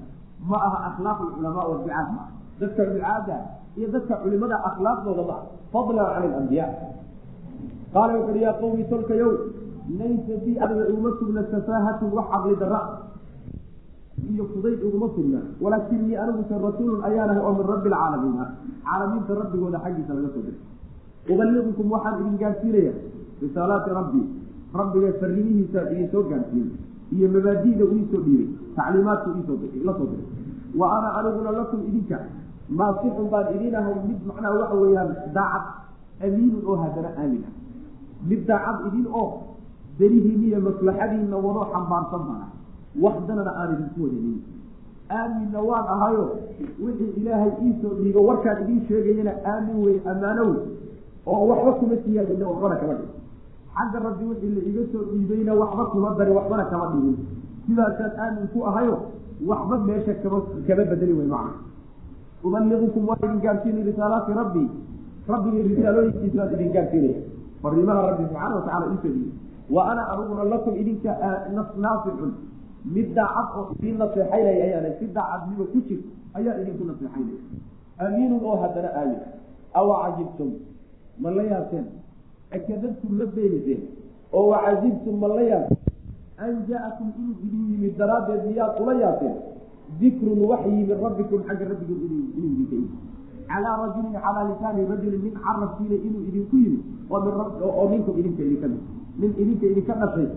Speaker 2: ma aha akhlaaq alculamaa walducaad ma dadka ducaada iyo dadka culimada akhlaaqdooda ma fadlan can alambiya qaala wuxu uhi yaa qawmi tolkayow laysa bi adiga iguma sugna safaahatun wax caqli dara iyo fudayd iguma sugna. Walaakinii aniguse rasuulun ayaanahay oo min rabbi alcaalamiina caalamiinta rabbigooda xaggiisa laga soo diray ubaliqukum waxaan idin gaadsiinaya risaalaati rabbi. Rabbiga farrimihiisa idin soo gaadsiiyey iyo mabaadi'da uu iisoo dhiibay tacliimaadku la soo diray wa ana aniguna lakum idinka naasixun baan idin ahay mid macnaha waxa weeyaan daacad amiinun oo haddana aamin ah. Mid daacad idin oo darihiin iyo maslaxadiinna wado xambaarsan baan ah waxdanana aan idinku wadanin. Aaminna waan ahayo wixii ilaahay iisoo dhiibo warkaan idiin sheegayana aamin wey ammaano wey oo waxba kuma siyaadina waxbana kama dhigin xagga rabbi wixii la iga soo dhiibayna waxba kuma darin waxbana kama dhigin. Sidaasaan aamin ku ahayo waxba meesha kama kama bedeli wey macna. Ubaliqukum waa idin gaarsiinay risaalaati rabbi. Rabbigii risaalooyinkiisaan idin gaarsiinaya fariimaha rabbi subxaana watacala iisoo wa ana aniguna lakum idinka naasixun mid daacad oo idiin naseexaynaya ayaana si daacadnimo ku jir ayaa idinku naseexaynaya amiinun oo haddana aamin awa cajibtum? Ma la yaabteen akadabtum ma beeniseen oo wacajibtum ma la yaabteen an jaa-akum inuu idin yimid daraaddeed miyaad ula yaabteen. Dikrun waxyi min rabbikum xagga rabbigiin inuu idinka yimid. Calaa rajulin calaa lisaani rajulin min carabkiina inuu idinku yimid oo minkum idinka idinka mid nin idinka idinka dhashay.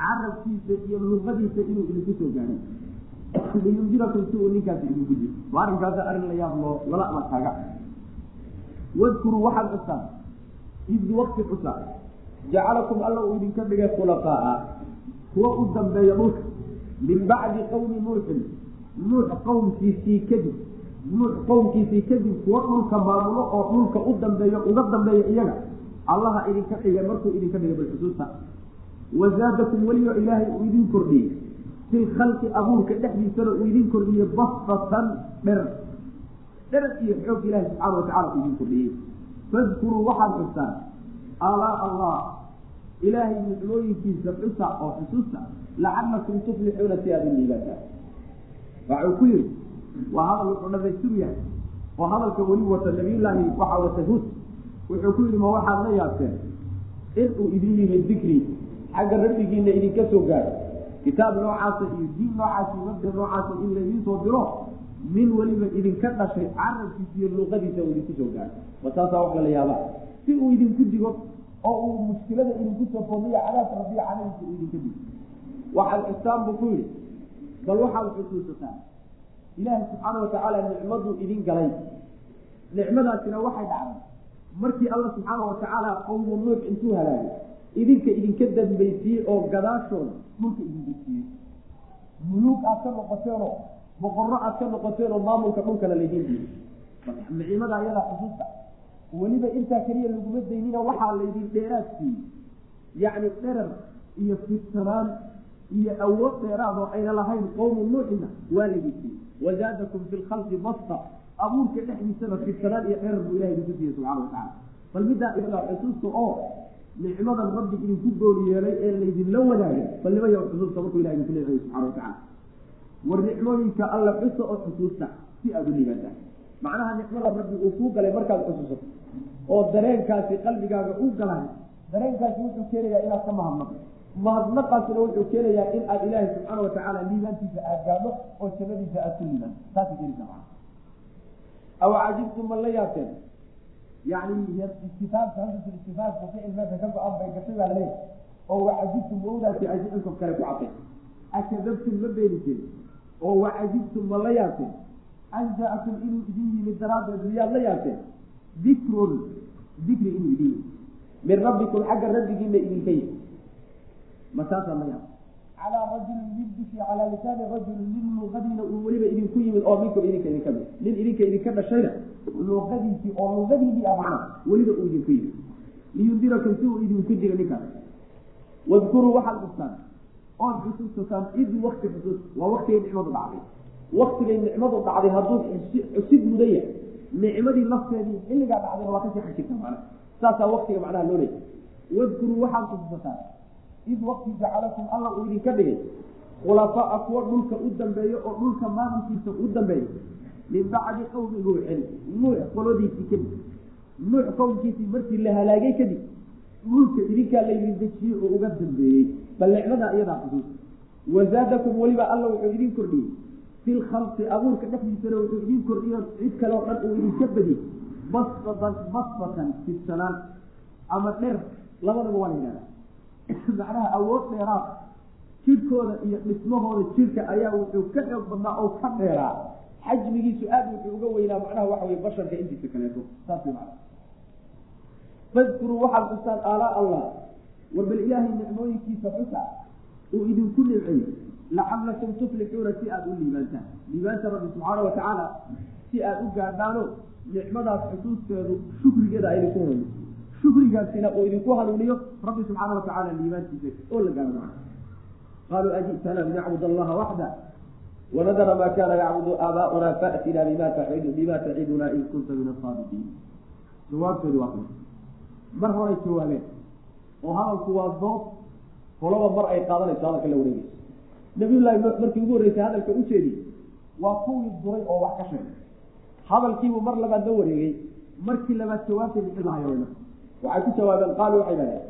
Speaker 2: Carabkiisa iyo luqadiisa inuu idinku soo gaaray. Liyundirakum si uu ninkaasi idinku jiro. Arrinkaasa arrin la yaab loo lala amarkaaga wadkuruu waxaad xustaan id waqti xusaa jacalakum alla uu idinka dhigay khulaqaaa kuwa u dambeeya dhulka min bacdi qowmi nuuxin nuux qowmkiisii kadib nuux qowmkiisii kadib kuwa dhulka maamulo oo dhulka u dambeeyo uga dambeeya iyaga allaha idinka dhigay markuu idinka dhigay balxusuusta wazaadakum weliba ilaahay uu idin kordhiyey fil khalqi abuurka dhexdiisana uu idin kordhiyey bastatan dherar dherar iyo xoog ilaahi subxaana watacala uu idin kordhiyey fadkuruu waxaad xustaan alaa allah ilaahay nicmooyinkiisa xusa oo xusuusta lacalakum tuflixuuna si aad u waxuu ku yidhi waa hadal wuxuu dhamaystiru yahay. Oo hadalka weli wata nabiyullaahi waxaa wata hud wuxuu ku yidhi ma waxaad la yaabteen? Inuu idin yimid dikri xagga rabbigiina idinka soo gaaro. Kitaab noocaasa iyo diin noocaasi mabda noocaasa in laydiin soo diro min weliba idinka dhashay carabkiisa iyo luuqadiisa uu idinku soo gaaro ma taasaa wax lala yaabaa? Si uu idinku digo oo uu mushkilada idinku soo foodiyo cadaabka rabbiga calayhiisa uu idinka digo. Waxaad xustaan buu ku yidhi bal waxaad xusuusataa ilaahay subxaana watacaala nicmaduu idin galay. Nicmadaasina waxay dhacday. Markii alla subxaana watacaala qowmu nuux intuu halaagay idinka idinka dambaysiiyey oo gadaashooda dhulka idin dejiyey muluug aad ka noqoteenoo boqorro aad ka noqoteenoo maamulka dhulkana laydiin diiday nicmada ayadaa xusuusta. Weliba intaa keliya laguma daynina waxaa laydin dheeraad siiyey yacni dherar iyo fidsanaan iyo awood dheeraad oo ayna lahayn qowmu nuuxina waa laydin siiyey wazaadakum fi lkhalqi basta. Abuurka dhexdiisana fidsanaan iyo dherar buu ilaha idinku siiyey subxana watacala bal middaa iyadaa xusuusta oo nicmadan rabbi idinku gooli yeelay ee laydinla wadaagay bal nimaya xusuusta markuu ilah idinku leeyahay subxana watacala war nicmooyinka alla xusa oo xusuusta si aada u liibaataan macnaha nicmada rabbi uu kuu galay markaad xusuusato oo dareenkaasi qalbigaaga u galay dareenkaasi wuxuu keenayaa inaad ka mahadnaqo mahadnaqaasina wuxuu keenayaa in aad ilaahay subxaana watacaala liibaantiisa aad gaadho oo jannadiisa aad ku liibaan saasay keenaysaa macana aw cajibtum ma la yaabteen? Yani istifaamka hadda istifaamku ficil meesha ka go-an bay gashay baa la leeyahay oo wacajibtum wawdaasi ay ficilka kale ku cadday akadabtum ma beeniseen oo wacajibtum ma la yaabteen? An jaa-akum inuu idin yimid daraaddeed miyaad la yaabteen? Dikrun dikri inuu idin yimid. Min rabbikum xagga rabbigiina idinka yimid. Ma taasaa la yaab calaa rajulin min dushi calaa lisaani rajulin min luqadiina uu weliba idinku yimid oo minkum idinka idinka mid. Nin idinka idinka dhashayna luqadiisii oo luqadiidii ah weliba uu idinku yimid. Liyundirakum si uu idinku diro ninkaas. Wadkuruu waxaad xustaan ood xusuusataan id wakti xusuus waa waktigay nicmadu dhacday waktigay nicmadu dhacday hadduu xusid mudan nicmadii lafteedii xilligaa dhacdayna waa ka sii xajirta macna saasaa waktiga macnaha loo leeyay wadkuruu waxaad xusuusataan id wakti jacalakum alla uu idinka dhigay khulafaa kuwa dhulka u dambeeyo oo dhulka maamulkiisa u dambeeya min bacdi qowmi nuuxin nuux qolodiisii kadib nuux qowmkiisii markii la halaagay kadib dhulka idinkaa laydin dejiyey oo uga dambeeyey. Bal nicmadaa iyadaa xusuus wazaadakum weliba alla wuxuu idin kordhiyey. Fi lkhalqi abuurka dhexdiisana wuxuu idin kordhiyo cid kale oo dhan uu idinka badiyey. Basbatan basbatan fidsanaan ama dher labadaba waa la yidhahda <coughs> macnaha awood dheeraad. Jidhkooda iyo dhismahooda jidhka ayaa wuxuu ka xoog badnaa oo ka dheeraa. Xajmigiisu aad wuxuu uga weynaa macnaha waxa wey basharka intiisa kaleeto saas man fadkuruu waxaad xustaan aalaa allah war bal ilaahay nicmooyinkiisa xusa uu idinku nimceeyey lacalakum tuflixuuna si aada u liibaantaan liibaanta rabbi subxaana watacaala si aada u gaadhaano nicmadaas xusuusteedu shukrigeeda aydinku hanuuniyo shukrigaasina uu idinku hanuuniyo rabbi subxaana watacaala liibaantiisa oo la gaadho qaaluu aji'tana linacbud allaha waxda wanadara maa kana yacbudu aabaa'una faatina bima tacidu bima taciduna in kunta min asaadiqiin jawaabteedu waa mar horay jawaabeen. Oo hadalku waa dood kolaba mar ay qaadanayso hadalka la wareegayso nabiyullaahi markii ugu horreysay hadalka u jeediyey waa kuwii duray oo wax ka sheegay. Hadalkiibuu mar labaad la wareegay markii labaad jawaabtay bixin lahayo waxay ku jawaabeen qaalu waxay dhahdeen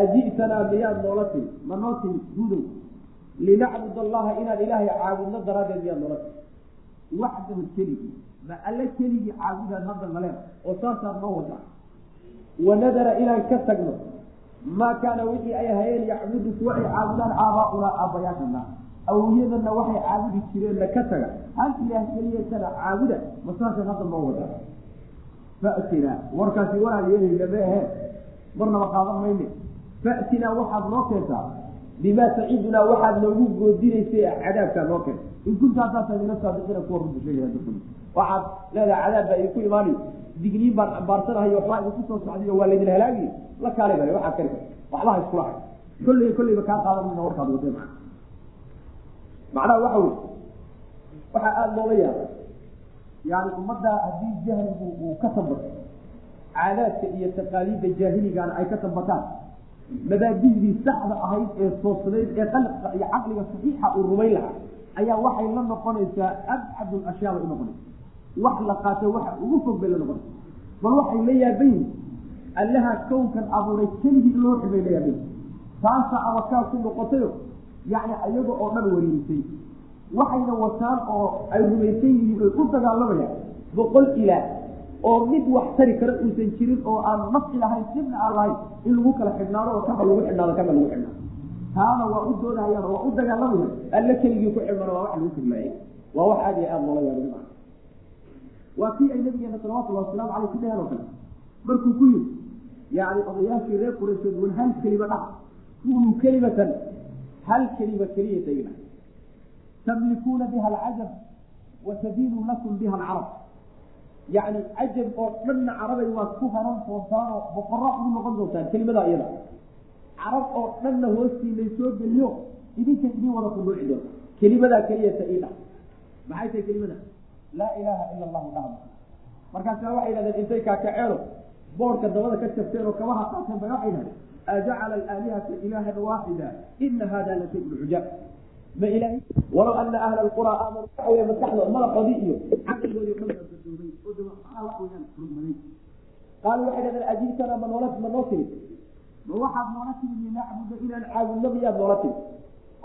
Speaker 2: aji'tanaa miyaad noola timi ma noo timi gudow linacbud allaha inaan ilaahay caabudno daraaddeed miyaad noola timi keligii ma alle keligii caabudaad hadda maleen oo saasaad noo wadaa wanadara inaan ka tagno maa kaana wixii ay hayeen yacbudu kuwa ay caabudaan aabaa'unaa aabbayaashana awowyadana waxay caabudi jireenna ka taga. Hal ilaah keliyatana caabuda ma saasaad hadda noo wadaa fatinaa warkaasi waraad yeelaya ma ahe marnaba qaadan mayne fatinaa waxaad noo keentaa bimaa tacidunaa waxaad noogu goodinaysay cadaabkaa noo keenta in kunta haddaasa mina saadiqiina kuwa runta sheegaya waxaad leedahay cadaab baa idinku imaani digniin baan ambaarsanahay waxbaa idinku soo socday waa laydin halaagi la kaalay bale waxaad kari waxba ha iskula hay kolley kolleyba kaa qaadan mayna warkaad wadee macna macnaha waxa wey waxaa aada loola yaaba yani ummadda haddii jahligu uu ka tambato caadaadka iyo taqaaliidda jaahiligaana ay ka tambataan mabaadidii saxda ahayd ee toosnayd ee qalqa iyo caqliga saxiixa uu rumayn lahaa ayaa waxay la noqonaysaa abcad ashyaa bay unoqonaysa wax la qaato waxa ugu fog bay la noqonaysa bal waxay la yaabayin allaha kownkan abuuray keligii loo xibay la yaabayin taasa abakaal ku noqotayo yacni iyaga oo dhan wariirisay waxayna wataan oo ay rumaysan yihiin oy u dagaalamayaan boqol ilaah oo mid wax tari kara uusan jirin oo aan nafci lahayn dibna aan lahayn in lagu kala xidhnaado oo kaba lagu xidhnaado kaba lagu xidhnaado. Taana waa u doodahayaan oo waa u dagaalamayaan alle keligii ku xidhmana waa wax lagu fidmaayey waa wax aad iyo aada loola yaaba maa waa kii ay nabigeena salawatullahi wasalaamu caleyh ku dheheen oo kale. Markuu ku yiri yani odayaashii reer qurayshood wan hal kelima dhac kunuu kelimatan hal kelima keliyata ila tamlikuuna biha alcajab wa tadiinu lakum biha alcarab yani cajab oo dhanna carabay waad ku haran doontaan oo boqora ugu noqon doontaan kelimadaa iyada carab oo dhanna hoostiinay soo geliyo idinka idin wada kunuuci doonta kelimadaa keliyata ii dhac maxay tahay kelimada laa ilaaha ila allahu dhaha markaasa waxay yidhahdeen intay kaakaceeno boorka dabada ka jabteen oo kabaha qaateen bay waxay yidhahdeen ajacala alaalihata ilaahan waaxida ina hada la shayun cujaab ma ilahay walow ana ahla alqura aamanu waxa wey maskaxdo madaxoodii iyo caqligoodii o dhan baa qaalu waxay dhahdeen ajiibtana ma noola ma noo timid ma waxaad noola timid linacbuda inaan caabudno miyaad noola timid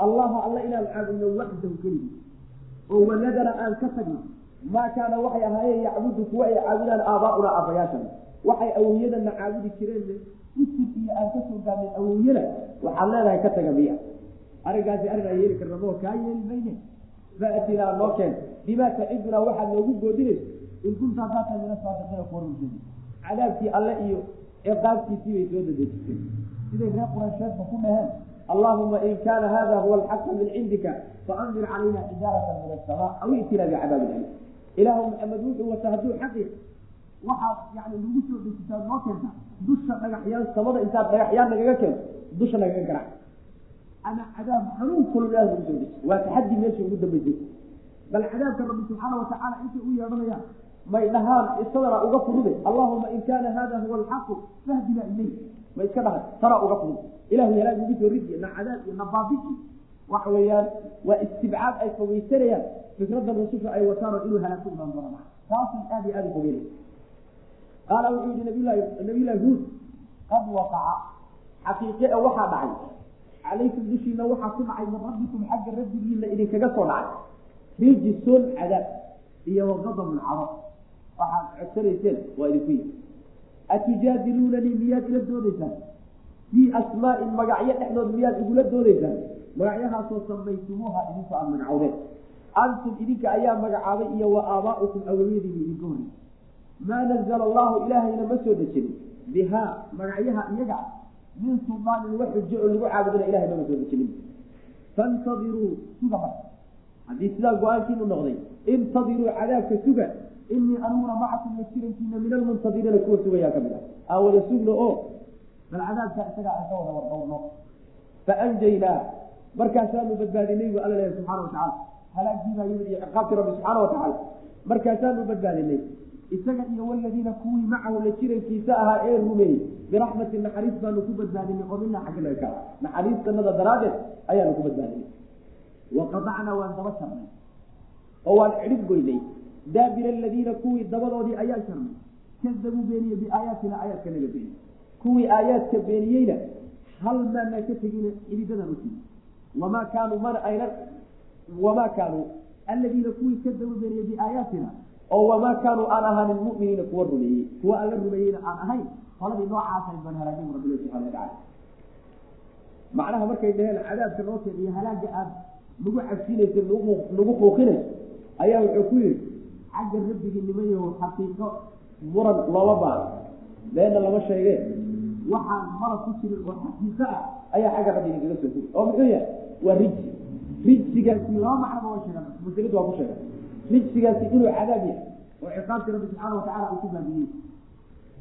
Speaker 2: allaha alla inaan caabudno waxdahu keligii oo wanadara aan ka tagno maa kaana waxay ahaayeen yacbudu kuwa ay caabudaan aabaa'una aabbayaashana. Waxay awowyadana caabudi jireen usir iyo aan ka soo gaarnay awowyada? Waxaad leedahay ka taga miya arrinkaasi arrin aan yeeli karna moo kaa yeeli mayne. Faatinaa noo keen. Bimaa tacidunaa waxaad noogu goodinayso in kuntaa saata mina saadiqiina kuwa cadaabkii alle iyo ciqaabkiisii bay soo dadejisay siday reer quraysheedba ku dhaheen allahuma in kaana hada huwa alxaqa min cindika faandir calayna xijaarata min asamaa aw itina bicadaabin ali ilaahu maxamed wuxuu wata hadduu xaqi waxaad yani nagu soo dejisaa noo keenta dusha dhagaxyaan samada intaad dhagaxyaan nagaga keento dusha nagaga garac ama cadaab xanuun kalo ilaah nagu soo deji waa taxaddi meesha ugu dambaysay bal cadaabka rabbi subxaana watacaala intay u yeedhanayaan may dhahaan isadana uga furude allahuma in kaana hada huwa alxaqu fahdina ilay ma iska dhahay tara uga furud ilahu yalaag ugu soo na cadaab iyo na baabiki waxa weeyaan waa istibcaad ay fogeysanayaan fikradan rususha ay wataan oo inuu halaag ku imaan doona taasay aada iyo aada u qaala wuxuu yihi nabiylahi nabiylahi huud qad waqaca xaqiiqe e waxaa dhacay calaykum dushiina waxaa ku dhacay min xagga rabbigiina idinkaga soo dhacay rijisun cadaab iyo waqadabun cado waxaad codsanayseen waa idinku yimi atujaadiluunanii miyaad ila doodaysaan fii asmaa'in magacyo dhexdood miyaad igula doodaysaan magacyahaasoo samaytumuuha idinku aad magacowdeen antum idinka ayaa magacaabay iyo wa aabaa'ukum awowyadiina idinka horrey maa nazala allahu ilaahayna ma soo dejinin bihaa magacyaha iyaga min sulaanin wax xujo oo lagu caabudana ilahay nama soo dejinin faintadiruu suga marka. Haddii sidaa go'aankiinu noqday intadiruu cadaabka suga inii aniguna macakum la jirankiina min almuntadiriina kuwa sugayaa ka mid ah. Aan wada sugno oo bal cadaabkaa isagaa aan ka wada warqowno faanjaynaa markaasaanu badbaadinay bu alla leeyahay subxana watacala halaagii baa yimid iyo ciqaabtii rabbi subxaana watacaala markaasaanu badbaadinay isaga iyo waladiina kuwii macahu la jirankiisa ahaa ee rumeeyey biraxmati naxariis baanu ku badbaadinay oo minaa xagganaga ka naxariistanada daraaddeed ayaanu ku badbaadinay waqadacnaa waan daba jarnay oo waan cidhib goynay daabira aladiina kuwii dabadoodii ayaan jarnay kadabuu beeniye biaayaatina aayaadka naga beeniy kuwii aayaadka beeniyeyna hal maanaa ka tegina xididadan u timi wamaa kaanuu mana aynan wamaa kaanuu aladiina kuwii kadabuu beeniye biaayaatina oo wamaa kaanuu aan ahaanin muminiina kuwa rumeeyey kuwa alla rumeeyeyna aan ahayn. Qoladii noocaasay baan halaagin rabbilah subxana watacala macnaha markay dhaheen cadaabka noo keen iyo halaaga aad nagu cabsinaysa nagu quuqinayso ayaa wuxuu ku yihi xagga rabbigii nimayaho xaqiiqo muran looma baano beena lama sheegeen waxaan mara ku jirin oo xaqiiqo ah ayaa xagga rabbiga kaga soo guri oo muxuu yahay? Waa rijsi. Rijsigaasi laba macnaba waa sheegan mufasiriintu waa ku sheegan rijsigaasi inuu cadaab yahay oo ciqaabtii rabbi subxaana watacala uu ku baabiyey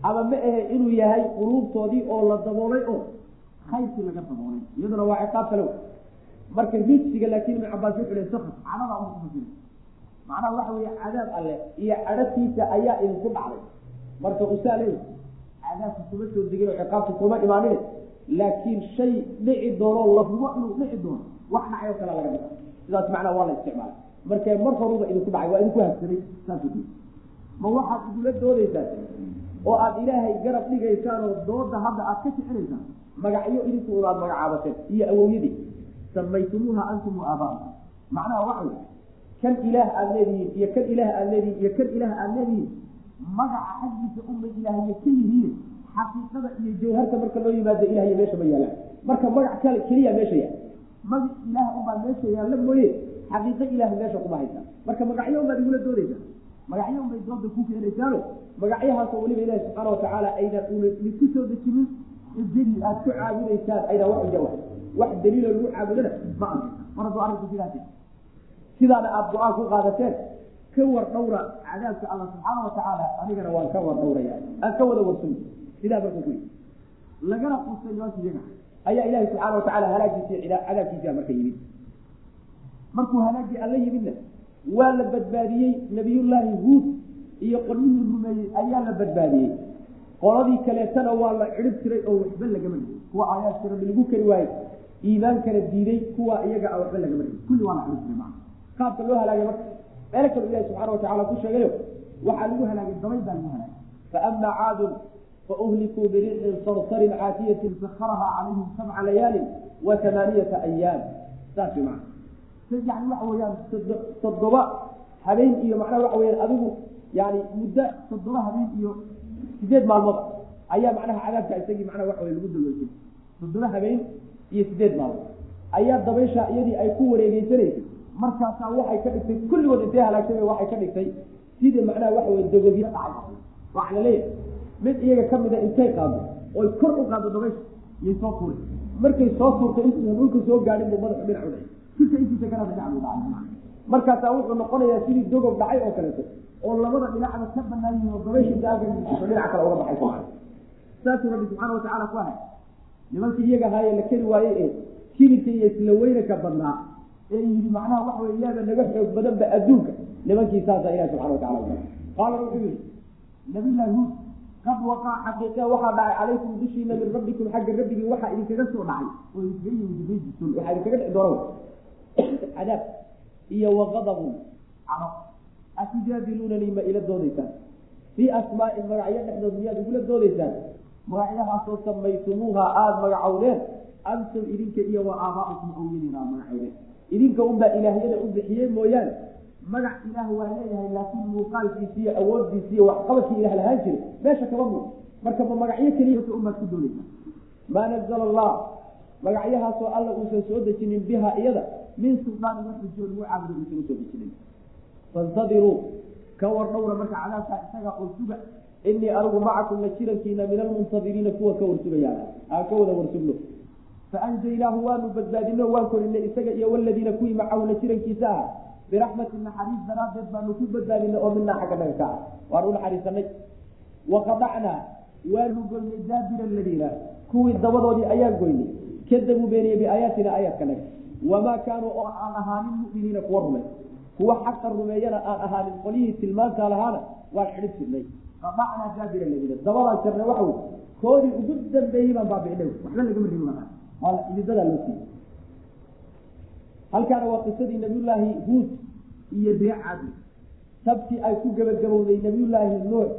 Speaker 2: ama ma ahe inuu yahay quluubtoodii oo la daboolay oo khayrkii laga daboolay. Iyaduna waa ciqaab kale marka rijsiga laakiin ibnu cabaas wuxuu le sakad cadhada uma kufasira macnaha waxa weeye cadaab alle iyo cadhatiisa ayaa idinku dhacday. Marka usaa leey cadaabka kuma soo degin oo ciqaabta kuma imaanin laakiin shay dhici doono la hubo inuu dhici doono wax dhacay oo kale laga dhiga sidaas macnaha waa la isticmaala marka mar horuba idinku dhacay waa idinku habsamay saas ma waxaad igula doodaysaan oo aada ilaahay garab dhigaysaan oo dooda hadda aad ka jecelaysaan magacyo idinku unaad magacaabateen iyo awowyadii samaytumuuha antum waaabaakum macnaha waxa wey kan ilaah aada leedihiin iyo kan ilaah aada leedihiin iyo kan ilaah aada leedihiin magaca xaggiisa uma ilaahya ka yihiin xaqiiqada iyo jawharta marka loo yimaado ilahya meesha ma yaalaan marka magac kale keliya meesha yaal. Magac ilaah unbaa meesha yaalla mooye xaqiiqo ilaah meesha kuma haysaa marka magacyo unbaad igula doodaysaa magacyo unbay dooda ku keenaysaano magacyahaasoo weliba ilaahi subxaana watacaala aydan una idinku soo dejinin daliil aad ku caabudaysaan aydan wax uja wax daliilo lagu caabudana ma anka mar hadduu arrinku sidaas sidaana aada go'aan ku qaadateen ka war dhawra cadaabka alla subxaana watacaala anigana waan ka war dhawraya aan ka wada warsuno sidaa markuu ku yii lagana qustay nimanka iyaga ayaa ilahi subxaana watacaala halaagiisi cadaabkiisa marka yimid markuu halaagii alla yimidna waa la badbaadiyey nabiyullaahi huud iyo qolyihii rumeeyey ayaa la badbaadiyey. Qoladii kaleetana waa la cidhib tiray oo waxba lagama dhigin kuwa aayaadka rabbi lagu kari waaye iimaankana diiday kuwa iyaga a waxba lagama dhigin kulli waa la cidhib tiray maa qaabka loo halaagay marka meelo kale ilahi subxaana watacala ku sheegayo waxaa lagu halaagay dabay baa lagu halaagay. Faama caadun fauhlikuu biriixin sarsarin caatiyatin sakaraha calayhim sabca layaalin wa amaaniyata ayaam saas maa yani waxa weyaan toddoba habeen iyo macnaha waxa weyaan adigu yani muddo toddoba habeen iyo sideed maalmood ayaa macnaha cadaabka isagii macnaha waxa wey lagu daweysay toddoba habeen iyo sideed maalmood ayaa dabaysha iyadii ay ku wareegeysanaysay markaasaa waxay ka dhigtay kulligood intay halaagsamay waxay ka dhigtay sidii macnaha waxa wey dogobyo dhacay waxa la leeyahay mid iyaga kamida intay qaado oy kor u qaado dabaysha iyay soo tuuray markay soo tuurtay intuusan dhulka soo gaadhin buu madaxu dhinac u dhacay sirka intiisa kalena dhinac dhacay markaasaa wuxuu noqonayaa sidii dogob dhacay oo kaleeto oo labada dhinacba ka banaan yihiin oo dabayshiisa halka dhinac kale uga baxay saasuu rabbi subxaana watacaala ku ahay. Nimankii iyaga ahaaye la keri waayey ee kibirka iyo isla weynaka badnaa ee yidhi macnaha waxa wey yaada naga xoog badanba adduunka. Nimankii saasa ilahi subxana watacala qaala wuxuu yihi nabilahi huud qad waqaa xaqiiqe waxaa dhacay calaykum dushiina min rabbikum xagga rabbigii waxaa idinkaga soo dhacay. Oo idinkaga yimid waxaa idinkaga dhici doona cadaab iyo waqadabun caro atujaadiluunanii ma ila doodaysaan fii asmaa'in magacyo dhexdood miyaad igula doodaysaan magacyahaasoo samaytumuuha aada magacowdeen antum idinka iyo wa aabaa'ukum awyadiina aad magacowdeen idinka unbaa ilaahyada u bixiyey mooyaane. Magac ilaah waa leeyahay laakiin muuqaalkiisi iyo awooddiisi iyo waxqabadkii ilah lahaan jiray. Meesha kaba muu. Marka ma magacyo keliya unbaad ku doodaysaa maa nazala allah. Magacyahaasoo alla uusan soo dejinin biha iyada min sulaanin wax xujo lagu caabudo uusan u soo dejinin faintadiruu ka war dhowra marka cadaabkaa isaga oo suga inii anigu macakum la jirankiina min almuntadiriina kuwa ka warsugayaa aan ka wada warsugno faanjaynaahu waanu badbaadino waan korinay isaga iyo waladiina kuwii macahu la jirankiisa ah. Biraxmati naxariis daraaddeed baanu ku badbaadinay oo minaa xagga naga ka ah. Waanu u naxariisanay waqadacnaa waanu goynay daabira aladiina kuwii dabadoodii ayaan goynay. Kadabuu beeniyey biaayaatina aayaadka naga wamaa kaanuu oo aan ahaanin mu'miniina kuwa rumey kuwa xaqa rumeeyana aan ahaanin qolihii tilmaantaa lahaana waan xidhib jirnay qadacnaa jaabira lamida dabadaan jarnay waxa wey koodii ugu dambeeyey baan baabi'inay waxba lagama ribin maa waa ididadaa loo siiyey halkaana waa qisadii nabiyullaahi huud iyo reecadi tabtii ay ku gebagabowday nabiyullaahi nuux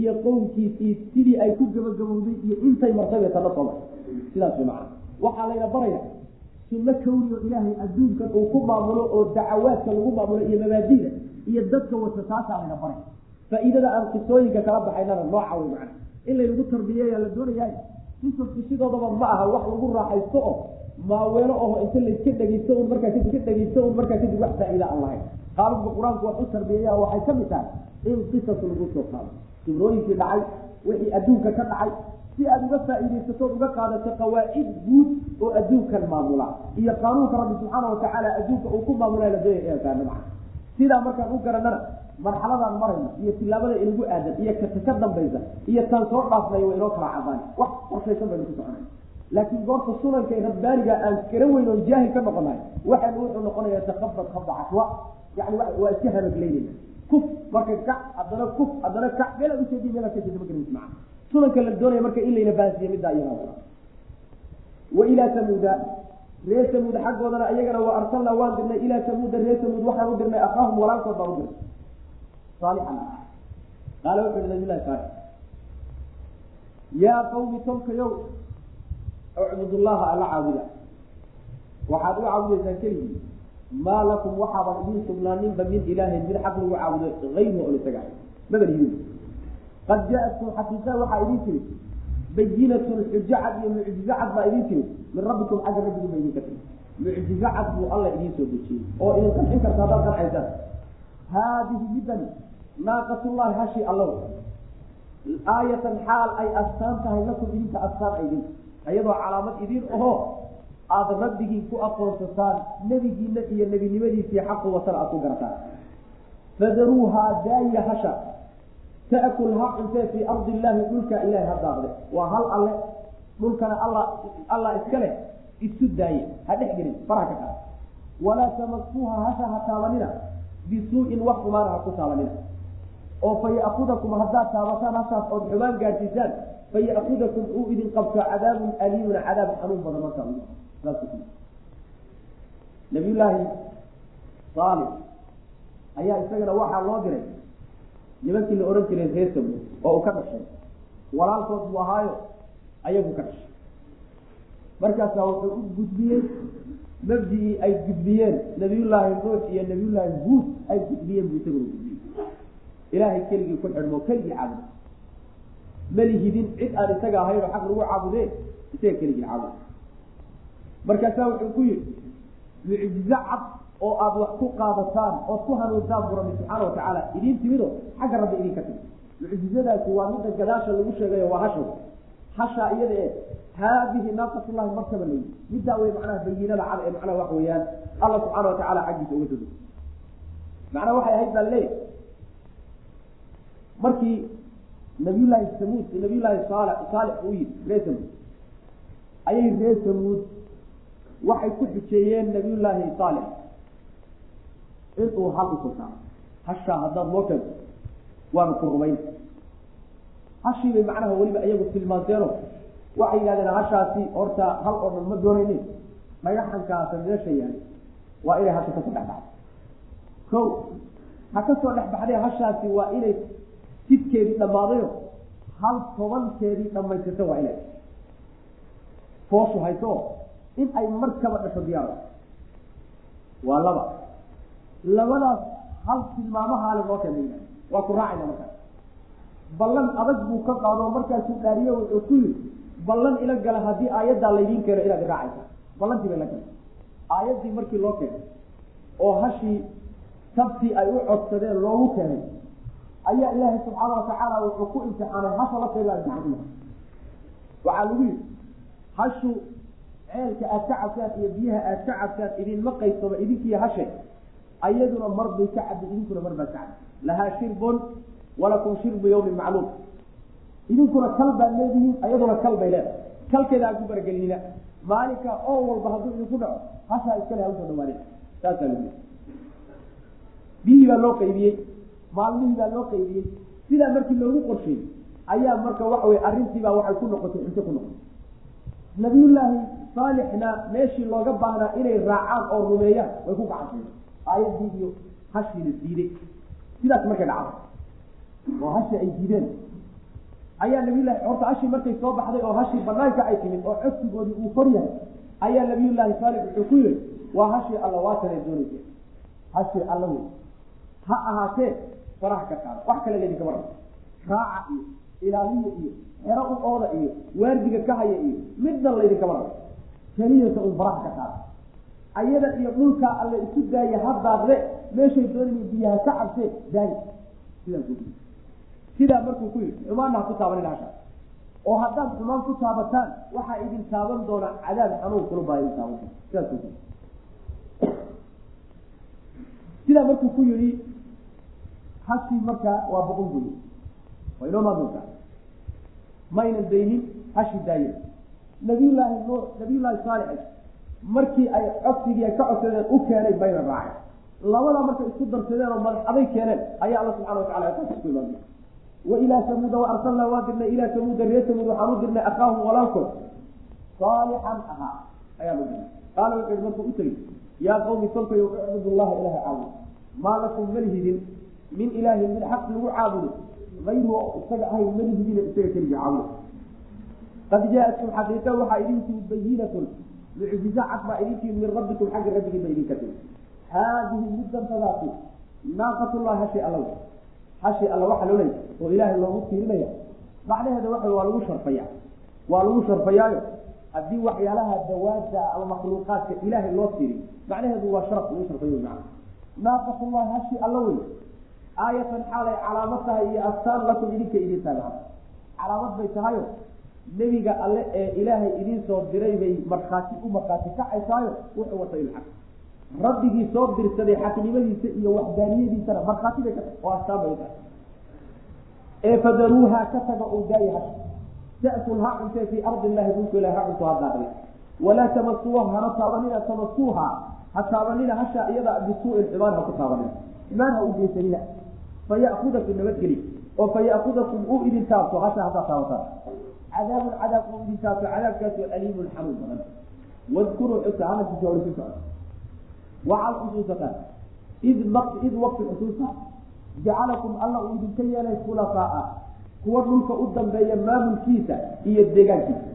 Speaker 2: iyo qowmkiisii sidii ay ku gebagabowday iyo intay martay bay tala soomay sidaas way macana waxaa layna baraya sunno kawni oo ilaahay adduunkan uu ku maamulo oo dacawaadka lagu maamulo iyo mabaadida iyo dadka wata taasaa layna baray. Faa'iidada aan qisooyinka kala baxaynana nooca way macana in laynagu tarbiyeeyaa la doonayaay qisasku sidoodaba ma aha wax lagu raaxaysto oo maaweelo oho inta layska dhegeysto un markaa kadib ka dhegeysto un markaa kadib wax faa'iida aan lahayn. Qaalubka qur'aanku wax u tarbiyeeyaa waxay ka mid tahay in qisas lagu soo qaado. Kibrooyinkii dhacay wixii adduunka ka dhacay si aada uga faa'iidaysatood uga qaadato qawaacid guud oo adduunkan maamula iyo qaanuunka rabbi subxaana watacaala adduunka uu ku maamula sidaa markaan u garanana marxaladaan marayno iyo tilaabada inagu aadan iyo kata ka dambaysa iyo taan soo dhaafnay way inoo kala cadaan wax qorshaysan baynu ku soconay laakiin goorta sunanka rabbaaniga aan kara weyn oon jaahil ka noqonahay waxaanu wuxuu noqonaya takabad kabda cashwa yani waa iska habaglaynayna kuf marka kac haddana kuf haddana kac meela ujeedi meela kajeeda ma garanaysa maca sunanka la doonaya marka in layna bahansiiye middaa iyada wa ilaa tamuuda reer tamuud xaggoodana iyagana waa arsalnaa waan dirnay ilaa tamuuda reer tamuud waxaan u dirnay akaahum walaalkood baan u dirnay. Saalixan qaala wuxu uhi nabilahi saalix yaa qawmi tolkayow ucbudullaha alla caabuda waxaad u caabudaysaan keligii. Maa lakum waxaaban idiin sugnaaninba min ilaahin mid xaq lagu caabudo ayruhu on isaga maba lihiin qad jaaatkum xaqiiqa waxaa idin timid bayinatun xujo cad iyo mucjizo cad baa idin timid min rabbikum xagga rabbigu ba idinka timid mucjizo cad buu alla idiin soo dejiyey. Oo idin qancin karta haddaad qancaysaa haadihi midani naaqatullahi hashi allow. Aayatan xaal ay astaan tahay lakum idinka astaan aydin ayadoo calaamad idin ahoo aada rabbigiin ku aqoonsataan nebigiina iyo nebinimadiisii xaqu watan aad ku garataan. Fadaruuhaa daaya hasha ta'kul ha cuntee fii ardi illaahi dhulka ilahay ha daaqde waa hal alle dhulkana alla allah iska leh isu daaye ha dhex gelin faraha ka qaad walaa tamasuuha hasha ha taabanina bisuu'in wax xumaana ha ku taabanina oo fa ya'kudakum haddaad taabataan hashaas ood xumaan gaadhsiisaan fa ya'kudakum uu idin qabto cadaabun aliimun cadaab xanuun badan markaa nabiyullaahi saalix ayaa isagana waxaa loo diray nimankii la ohan jiray reer samud oo uu ka dhashay. Walaalkood buu ahaayo ayagu ka dhashay. Markaasaa wuxuu u gudbiyey mabdicii ay gudbiyeen nabiyullaahi nuux iyo nabiyullaahi huud ay gudbiyeen buu isaguna gudbiyey. Ilaahay keligii ku xidhmo keligii caabuda malihidin cid aan isaga ahayn oo xaq lagu caabudee isaga keligii caabuda markaasaa wuxuu ku yihi mucjizo cad oo aada wax ku qaadataan ood ku hanuuntaan buu rabbi subxaana watacaala idiin timido xagga rabbi idinka timid. Mucjizadaasi waa midda gadaasha lagu sheegayo waa hashow hashaa iyada ee haadihi naaqatullahi markaba layi middaa wey macnaha bayinada cad ee macnaha waxa weeyaan. Alla subxaana watacaala xaggiisa uga dodo macnaha waxay ahayd baa laleeyahy markii nabiyullaahi samuud nabiyullaahi saal saalix uu yidhi reer samuud. Ayay reer samuud waxay ku xujeeyeen nabiyullaahi saalix inuu hal saaro hashaa haddaad noo keento waanu ku rumayn. Hashii bay macnaha weliba iyagu tilmaanteeno waxay yidhahdeen hashaasi horta hal oo ma doonaynin. Dhagaxankaasa meesha yahay waa inay hasha ka soo dhex baxdo. Ko ha ka soo dhex baxdee hashaasi waa inay jidkeedii dhammaadayo hal tobankeedii dhammaysato waa inay. Fooshu hayso in ay markaba dhasho diyaaro waa laba labadaas hal tilmaamahaale noo keena waa ku raacayna markaas ballan adag buu ka qaado markaasuu dhaariyo wuxuu ku yiri ballan ila gala haddii aayaddaa laydiin keeno inaad iraacaysa ballantii bay la galay aayaddii markii loo keenay oo hashii sabtii ay u codsadeen loogu keenay ayaa ilaahay subxaana watacaala wuxuu ku imtixaanay hasha la keena imtixaan waxaa lagu yidhi hashu ceelka aad ka cabtaan iyo biyaha aad ka cabtaan idinma qaysaba idinkiiyo hashe ayaduna mar bay ka cabdi idinkuna mar baad ka cabdi lahaa shirbun walakum shirbu yawmin macluum. Idinkuna kal baad leedihiin ayaduna kal bay leedahay. Kalkeeda aan ku baragelinina maalinka oo walba hadduu idinku dhaco hashaa iskale hawsoo dhawaanay saasaa lagu biyihii baa loo qaybiyey maalmihii baa loo qaybiyey. Sidaa markii loogu qorsheeyey ayaa marka waxa weye arrintiibaa waxay ku noqotay cunto ku noqotay. Nabiyullaahi saalixna meeshii looga baahnaa inay raacaan oo rumeeyaan way ku gacansiiyeen aayaddii iyo hashiina diiday sidaas markay dhacdo oo hashii ay diideen. Ayaa nabiyullahi horta hashii markay soo baxday oo hashii banaanka ay timid oo codsigoodii uu kor yahay ayaa nabiyullaahi saalix wuxuu ku yihi waa hashii alla waatanay doonaysa hashii alla wey. Ha ahaatee faraha ka qaada wax kale laydinkama rabo raaca iyo ilaaliya iyo xero u ooda iyo waardiga ka haya iyo midna laydinkama rabo keliyata un faraha ka qaada ayada iyo dhulkaa alle isu daaya ha daaqde meeshay doonaya biyaha ka cabsee daayi sidaas sidaa markuu ku yidhi xumaanna ha ku taabanin hasha. Oo haddaad xumaan ku taabataan waxaa idin taaban doona cadaab xanuun kula baa idin taaban. Sidaas sidaa markuu ku yihi hashii markaa waa boqon wey waa inoo maaduntaa maynan daynin hashi daayen nabiyullaahi nuux nabiyullaahi saalix markii ay codsigii ay ka codsadeen u keenay mayna raacay labadaa markay isku darsadeen oo madax aday keeneen ayaa alla subxana watacala ku imaamay wa ilaa samuuda wa arsalnaa waa dirnay ilaa samuuda reer samuud waxaan dirnay akhaahum walaalkood. Saalixan ahaa ayaan u dirnay. Qaala wuxuu yihi markuu u tegey yaa qawmi kolkayo icbudu llaha ilaha caabudo maa lakum malihidin min ilaahin mid xaq lagu caabudo. Ayru isaga ahay malihidina isaga keligii caabudo. Qad jaaatkum xaqiiqa waxaa idin timid bayinatun mucjiza cad baa idin timid min rabbikum xagga rabbigiin ba idinka timid haadihi middantadaasi naaqatullah hashi alla hashi alla waxaa loo leeya oo ilaahay loogu tiirinaya macnaheeda waxa waa lagu sharfaya waa lagu sharfayaayo. Haddii waxyaalaha dawaada ama makhluuqaadka ilaahay loo tiiri macnaheedu waa sharaf lagu sharfayo macna. Naaqatullah hashi alla wey aayatan xaalay calaamad tahay iyo astaan lakum idinka idin tahay calaamad bay tahayo nebiga alle ee ilaahay idiin soo diray bay markhaati u markhaati kacaysaayo wuxuu wata ilxaq rabbigii soo dirsaday xaqnimadiisa iyo waxdaaniyadiisana markhaati bay ka oo astaan bay tahay ee fadaruuha ka taga oo daaya hasha ta'kul ha cuntee fii ardi illahi dhulka ilahi ha cunto ha daaqle walaa tamasuuha hana taabanina tamasuuha ha taabanina hasha iyada bisuu'in xumaan ha ku taabanina. Xumaan ha u geysanina faya'kudakum nabadgeli. Oo faya'kudakum uu idin taabto hasha haddaa taabataan cadaabun cadaab uu idin taabto cadaabkaasoo aliimun xanuun badan wadkuruu xusa hadalkiisa hore ku socda waxaad xusuusataan id id waqti xusuusa jacalakum alla uu idinka yeelay khulafaa'a kuwa dhulka u dambeeya maamulkiisa iyo deegaankiisa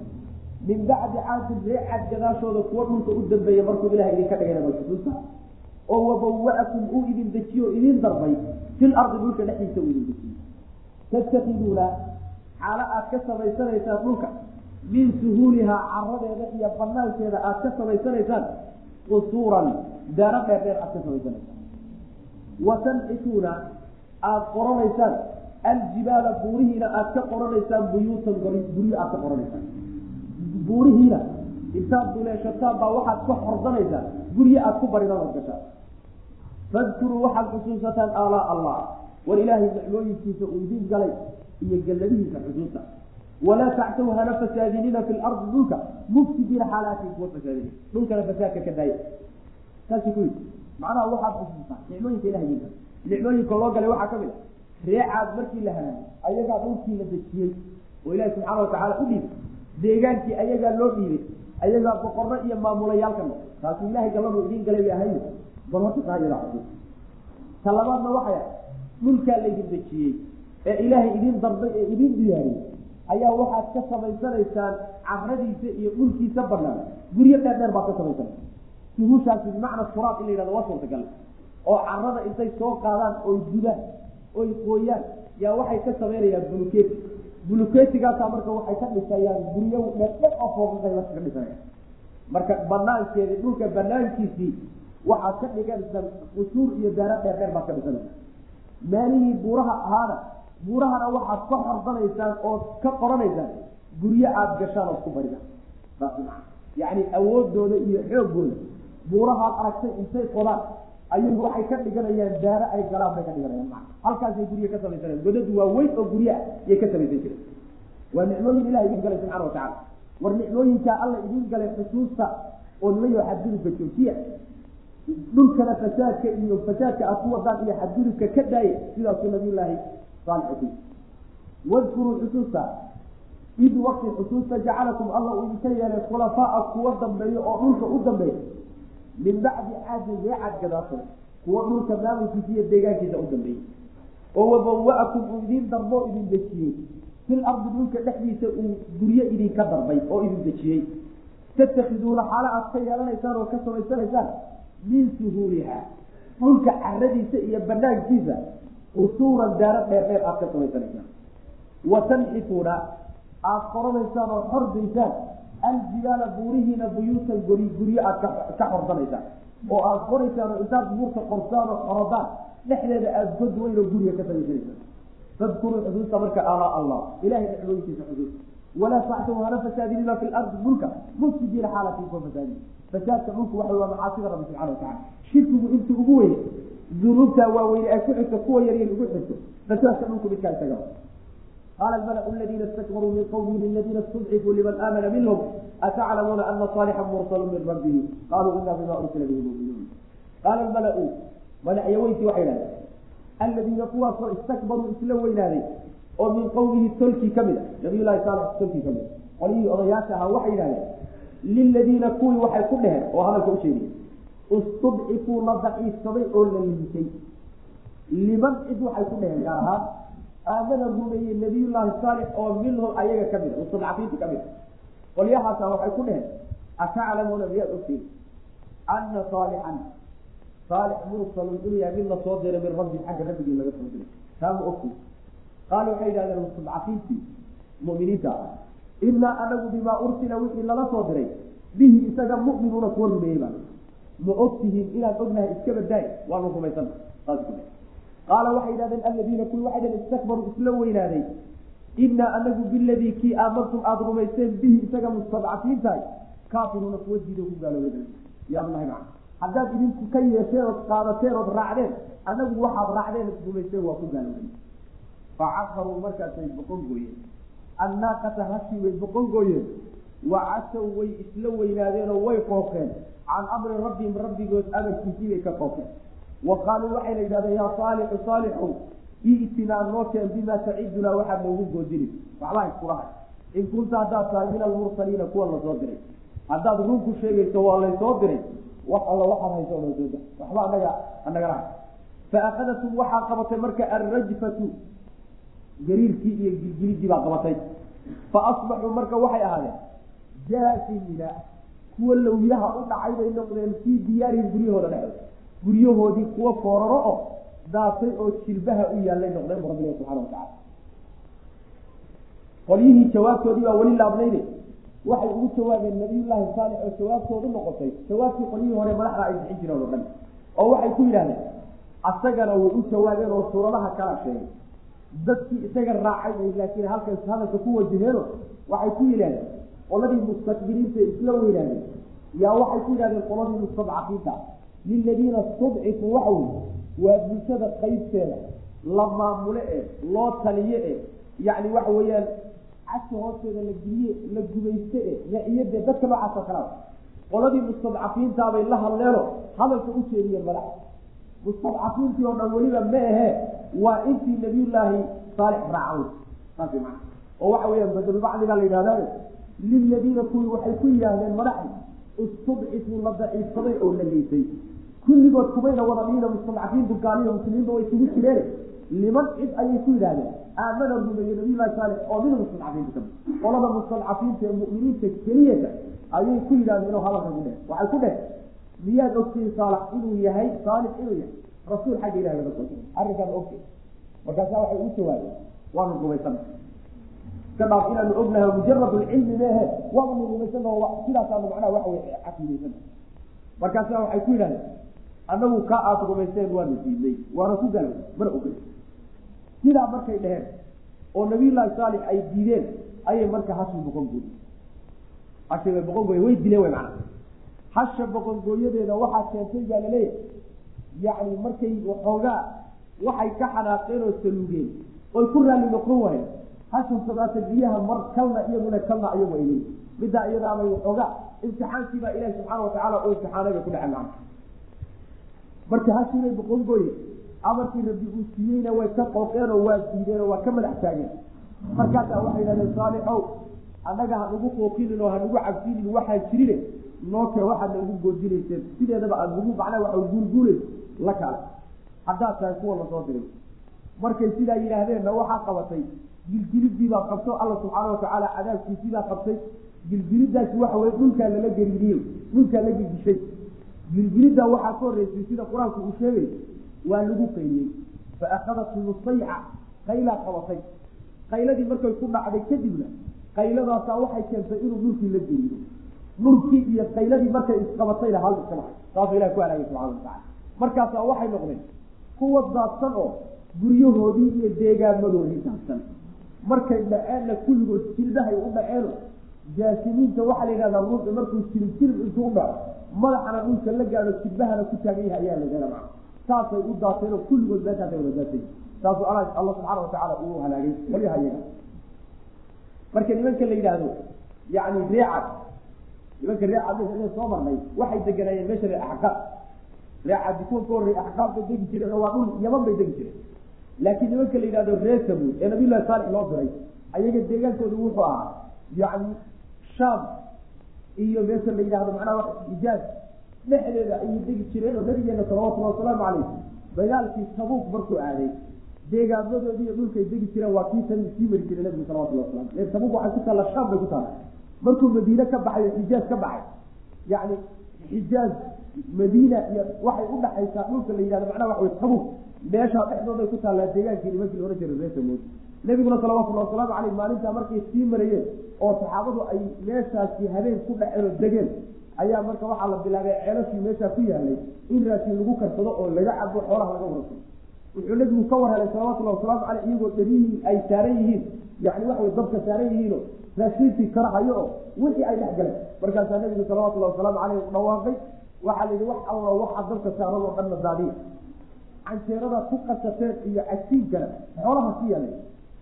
Speaker 2: min bacdi caadin reecad gadaashooda kuwa dhulka u dambeeya markuu ilaha idinka dhigayna bal xusuusa oo wabawa'akum uu idin dejiyo idin darbay fil ardi dhulka dhexdiisa uu idin dejiyo tattakiduuna xaalo aad ka samaysanaysaan dhulka min suhuulihaa caradeeda iyo banaankeeda aad ka samaysanaysaan qusuuran daaro dheer dheer aad ka samaysanaysaan wa tanxituuna aada qoranaysaan. Aljibaala buurihiina aad ka qoranaysaan buyuutan guryo aad ka qoranaysaan. Buurihiina intaad duleeshataan baa waxaad ka xordanaysaan guryo aad ku baridaan ood gashaan fadkuruu waxaad xusuusataan aalaa allah war ilaahay nicmooyinkiisa uu idin galay iyo galladihiisa xusuusta. Walaa tactaw hana fasaadinina fi lardi dhulka. Mufsidiina xaalaatin kuwa fasaadina dhulkana fasaadka ka daaya saasi ku yidhi. Macnaha waxaad xusuustaa nicmooyinka ilahay idin galay nicmooyinka loo galay waxaa ka mid a reecaad markii la halaagay ayagaa dhulkii la dejiyey oo ilaahi subxaana watacaala u dhiibay. Deegaankii ayagaa loo dhiibay ayagaa boqorro iyo maamulayaalka no taasi ilahay galladu bay ahayd. Bal horta taa iyada xusuus ta labaadna waxay ah dhulkaa laydin dejiyey ee ilaahay idin darbay ee idin diyaariyey ayaa waxaad ka samaysanaysaan caradiisa iyo dhulkiisa banaan guryo dheer dheer baad ka samaysanaysa. Suhushaasi bimacna suraad in la yihahdo waa suurtagal. Oo carada intay soo qaadaan oy gudaan oy qooyaan yaa waxay ka samaynayaan buluketi buluketigaasa marka waxay ka dhisayaan guryo dheerdher oo fooqaqay marka ka dhisanayaan. Marka banaankeedii dhulka banaankiisii waxaad ka dhiganaysaa qusuur iyo daaro dheer dheer baad ka dhisanaysaa meelihii buuraha ahaana buurahana waxaad ka xordanaysaan ood ka qoranaysaan. Guryo aada gashaan ood ku maa yacni awoodooda iyo xoogooda buurahaad aragtay intay qodaan. Ayagu waxay ka dhiganayaan daaro ay galaan bay ka dhiganayaan. Halkaasay guryo ka samaysanayaan. Godadu waa weyn oo guryo ah yay ka samaysan jireen. Waa nicmooyin ilahay idin galay subxana watacala war nicmooyinkaa alla idiin galay xusuusta oo nimayo xadgudubka joojiya. Dhulkana fasaadka iyo fasaadka aad ku wadaan iyo xadgudubka ka daaya sidaasuu nabiyullaahi wadkuruu xusuusta id waqti xusuusta jacalakum alla uu idinka yeelay khulafaa'a kuwa dambeeyo oo dhulka u dambeeya min bacdi caadin reecad gadaasoo kuwa dhulka maamulkiisa iyo deegaankiisa u dambeeyey oo wabawa'akum uu idiin darbo idin dejiyey fil ardi dhulka dhexdiisa uu guryo idinka darbay oo idin dejiyey tattakiduuna xaalo aad ka yeelanaysaan oo ka samaysanaysaan min suhuuliha dhulka caradiisa iyo banaankiisa usuuran daaro dheer dheer aad ka samaysanaysaan wa tanxifuuna aad qoranaysaan oo xordaysaan aljibaala buurihiina buyuutan gori guryo aad ka xorsanaysaan oo aad qoraysaan oo intaad buurta qorsaan oo xorodaan dhexdeeda aada god weyn oo guriga ka samaysanaysaan fadkuruu xusuusta marka alaa allah ilahay nicmooyinkiisa xusuus walaa tactaw hana fasaadinina fi lardi dhulka mufsidiina xaalakiisa fasaadin. Fasaadka dhulku waxa waa macaasida rabbi subxana watacala shirkigu intu ugu weyne dunuubta waaweyne ay ku xigto kuwa yaryar ugu xigto fasaadka dhulku midkaa isaga qaala almalau aladiina istakbaruu min qawmihi liladiina istudcifuu liman aamana minhum ataclamuuna ana صaalixan mursalu min rabbihi? Qaluu ina bima ursila bihi muminuun. Qaala almalau madaxyaweyntii waxay idhahdeen aladiina kuwaasoo istakbaruu isla weynaaday oo min qawmihi tolkii ka mid a nabiyullahi saalex tolkii ka mid a qolyihii odayaasha ahaa waxay yidhahdeen liladiina kuwii waxay ku dheheen oo hadalka u sheegay istudcifuu la daciifsaday oo la liitay liman cid waxay ku dheheen gaar ahaan aamana rumeeyey nabiyullaahi saalix oo minhum ayaga ka mid a mustadcafiinta ka mid a qolyahaasa waxay ku dheheen ataclamuuna miyaad ogtiin ana saalixan saalix mursalun inuu yahay mid la diray min rabbi xagga rabbigii laga soo diray taama ogtiin qaala waxay yidhahdeen mustadcafiintii mu'miniinta inaa anagu bimaa ursila wixii lala soo diray bihi isaga mu'minuuna kuwa rumeeyey baa ma ogtihiin inaan ognahay iska badaay waanu rumaysana qaala waxay yidhahdeen aladiina kuwii waxay istakbaruu isla weynaaday inaa anagu biladii kii aamantum aada rumayseen bihi isaga mustadcafiintahay kaafiruuna kuwa diida ku gaaloobay yaabnahay haddaad idinku ka yeesheen ood qaadateen ood raacdeen anagu waxaad raacdeen rumayseen waa ku gaaloobay facaqaruu markaasay boqon gooyeen. Annaaqata hashii way boqon gooyeen wacasow way isla weynaadeenoo way qoofeen can amri rabbihim rabbigood amarkiisii bay ka qoofeen wa qaaluu waxayna yidhahdeen yaa saalixu saalixow i'tinaa noo keen bimaa tacidunaa waxaad noogu goodini. Waxbaa iskulahay in kunta haddaad tahay min almursaliina kuwa la soo diray. Haddaad runku sheegayso waa laysoo diray. Wax alla waxaad hayso noo soo dir waxba anaga anagala fa akadatum waxaa qabatay marka alrajfatu gariirkii iyo gilgilidii baa qabatay. Fa asbaxuu marka waxay ahaadeen jaasimiina kuwa lawyaha u dhacay bay noqdeen fii diyaarihim guryahooda dhexdooda guryahoodii kuwa fooraro oo daatay oo jilbaha u yaallay noqdeen bu rabbilahi subxana watacala qolyihii jawaabtoodii baa weli laabnayne waxay ugu jawaabeen nabiyullaahi saalix oo jawaabtoodu noqotay. Jawaabtii qolyihii hore madaxda ay bixin jireen oo dhan oo waxay ku yidhahdeen asagana way u jawaabeen oo suuradaha kala sheegay. Dadkii isaga raacay bay laakiin halkaas hadalka ku wajaheeno waxay ku yidhahdeen qoladii mustakbiriinta isla weynaadeen yaa waxay ku yidhahdeen qoladii mustadcafiinta. Liladiina studcifuu waxa wey waa bulshada qaybteeda. La maamule e loo taliye e yacni waxa weeyaan casha hoosteeda la geliye la gumayste e raciyade dadka noocaasoo kalea qoladii mustadcafiintaabay la hadleeno hadalka u jeediyeen madax. Mustadcafiintii oo dhan weliba ma ahee waa intii nabiyullaahi saalix raacay saas maa oo waxa weyaan badlubacdigaa la yidhahdayo liladiina kuwii waxay ku yidhaahdeen madaxi istudcifuu la daciifsaday oo la liisay kulligood kumayna wada dhiina mustadcafiintu gaaliyo muslimiinta way isugu jireen liman cid ayay ku yidhahdeen aamana rumeeye nabiyullahi saalix oo min mustadcafiinta ka mid qolada mustadcafiinta ee mu'miniinta keliyata ayay ku yidhahdeen oo hadalka ku dheh waxay ku dheh miyaad ogtihiin saalax inuu yahay saalix inuu yahay rasuul xagga ilahi laga soo arrinkaas ogtay markaasaa waxay u jawaabeen waanu rumaysana dhaaf inaanu ognahay mujarad lcilmi meehe waanu rumaysana sidaasaanu macnaha waxa wey caqiidaysana markaasaa waxay ku yidhahdeen annagu ka aada rumayseen waanu diidnay waana ku mana ogay sidaa markay dheheen oo nabiyullaahi saalix ay diideen ayay marka hashi bay boqon gooye way dileen way macana hasha boqongooyadeeda waxaa keentay baa la leeyahay yacni markay waxoogaa waxay ka xanaaqeen oo saluugeen oy ku raalli noqon waayeen hashan sadaata biyaha mar kalna iyaduna kalna iyagu ay leeyihiin middaa iyada amay waxoogaa imtixaankiibaa ilahi subxaana watacaala oo imtixaanada ku dhece macna marka hashiinay boqongooye amarkii rabbi uu siiyeyna way ka qooqeen oo waa diideen oo waa ka madax taageen markaasaa waxay yidhahdeen saalixow annaga hanugu qooqinin oo hanugu cabsinin waxaa jirine nooke waxaad nagu goojinayseen sideedaba aada nagu macnaa waxa guulguulays la kale haddaad tahay kuwa la soo diray markay sidaa yidhaahdeenna waxaa qabatay gilgilidiibaa qabto alla subxaana watacaala cadaabkiisiibaa qabtay. Gilgilidaasi waxa weye dhulkaa lala geriiriye dhulkaa la gegishay gilgiliddaa waxaa ka horreysay sida qur'aanku uu sheegay waa lagu qayliyey fa akhadathum sayca qaylaa qabatay. Qayladii markay ku dhacday kadibna qayladaasaa waxay keentay inuu dhulkii la geriyo dhulkii iyo qayladii markay isqabatayna hal iska saasuu ilahi ku halaagay subxana watacala markaasaa waxay noqdeen kuwa daadsan oo guryahoodii iyo deegaamadoodii daadsan markay dhaceenna kulligood jilbahay u dhaceeno jaasimiinta waxaa la yidhahdaa ruuxu markuu jirib jirib intuu u dhaco madaxana dhulka la gaadho jilbahana ku taagan yahay ayaa lagala maca saasay u daateenoo kulligood meeshaasay wada daatay saasuu alla subxaana watacaala uu halaagay qolyaha marka nimanka la yidhaahdo yani reecad nimanka reecad meesha soo marnay waxay deganaayeen meesha la axqaab ka horreey axqaab bay degi jireen oo waa dhul yaman bay degi jireen laakiin nimanka la yidhahdo reer samuud ee nabiyullahi saalix loo diray ayaga deegaankoodu wuxuu ahaa yani shaam iyo meesha la yidhahdo macnaha xijaaj dhexdeeda ayay degi jireen oo nabigeena salawatullahi wasalaamu calayh dagaalkii tabuuk markuu aaday deegaamadoodii iyo dhulkay degi jireen waa kii tan sii mari jiray nabigu salawatullah wasalam ee tabuuk waxay ku taalla shaam bay ku taalla. Markuu madiine ka baxay oo xijaaj ka baxay yani xijaaj madiina iyo waxay u dhaxaysaa dhulka la yidhahdo macnaha waxa wey tabuuk meeshaa dhexdooday ku taallaa deegaankii nimankii la ohan jiray reer samuud nabiguna salawatullahi wasalaamu caleyh maalintaa markay sii marayeen oo saxaabadu ay meeshaasi habeen ku dhaceen oo degeen ayaa marka waxaa la bilaabay ceelashii meeshaa ku yaalay in raashin lagu karsado oo laga cabo xoolaha laga warso wuxuu nabigu ka war helay salawatullahi wasalaamu caleyh iyagoo dharihii ay saaran yihiin yani waxaway dabka saaran yihiino raashinkii kala hayo oo wixii ay dhex galeen markaasaa nabigu salawatullahi wasalaamu caleyh u dhawaaqay waxaa la yidhi wax alla waxa dabka saaran oo dhan nadaadiya canjeerada ku qasateen iyo casiinkana xoolaha ku yaalay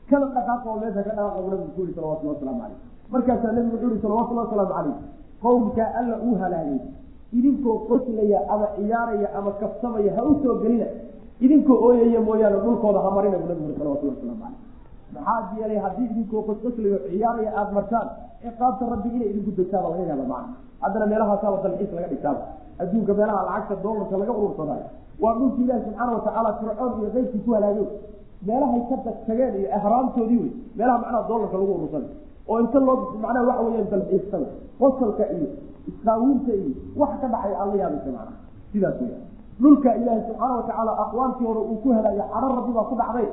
Speaker 2: kala dhaqaaqa oo meesha ka dhaqaaqa buu nabigu ku yihi salawatullahi wasalaamu caleyh. Markaasaa nabigu wuxuu yihi salawatullahi wasalaamu caleyh qowmkaa alla uu halaagay idinkoo qoslaya ama ciyaaraya ama kafsamaya ha u soo gelina idinkoo ooyaya mooyaane dhulkooda ha marina buu nabigu yuri salawatullahi waslamu caleyh maxaa yeelay haddii idinkoo qosqoslayo ciyaaraya aada martaan ciqaabta rabbi inay idinku degtaaba laga yaaba macna. Haddana meelahaasaaba dalxiis laga dhigtaaba. Adduunka meelaha lacagta doolarka laga urursadaayo waa dhulki ilaahi subxaana watacaala fircoon iyo keyrkii ku halaagay. Meelahay ka tageen iyo ahraamtoodii wey meelaha macnaha doolarka lagu urursaday. Oo inta loo macnaha waxa weeyaan dalxiisada qosalka iyo isqaawinta iyo wax ka dhacay aan la yaabaysa macnaha. Sidaas weya dhulka ilaahi subxaana watacaala aqwaamtii hore uu ku helaaya cadho rabbi baa ku dhacday.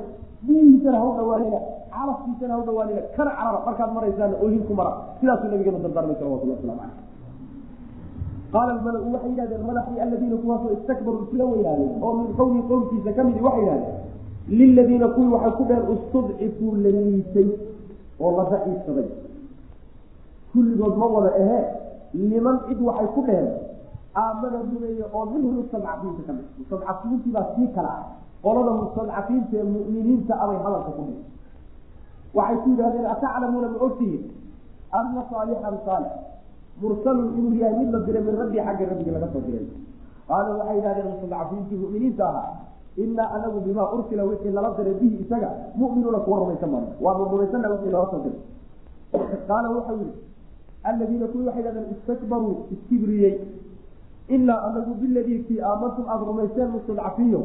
Speaker 2: Biyihiisana ha u dhawaanina calafkiisana ha u dhawaanina kana carara markaad maraysaana oohin ku mara. Sidaasuu nabigeenu dardaarmay salawatullah waslamu caleyh qaala almala-u waxay yidhahdeen madaxii aladiina kuwaasoo istakbaruu isla weynaadeen oo min qowlihi qowlkiisa ka midi waxay yidhahdeen liladiina kuwii waxay ku dheheen istudcifuu la liitay oo la daciifsaday kulligood ma wada ahee liman cid waxay ku dheheen aamana rumeeye oo minhum mustadcafiinta ka mid mustadcafiintiibaa sii kala ah. Qolada mustadcafiinta ee mu'miniinta abay hadalka ku dhihi waxay ku yidhahdeen ataclamuuna ma ogtihiin anna saalixan saalix mursalun inuu yahay mid la diray min rabbi xagga rabbiga laga soo diray. Qaala waxay yidhahdeen mustadcafiintii mu'miniinta ahaa inaa anagu bimaa ursila wixii lala diray bihi isaga mu'minuuna kuwa rumaysan maan waanu rumaysana wixii lala soo diray. Qaala wuxuu yihi aladiina kuwii waxay yidhahdeen istakbaruu iskibriyey inaa anagu biladii kii aamantum aada rumayseen mustadcafiyo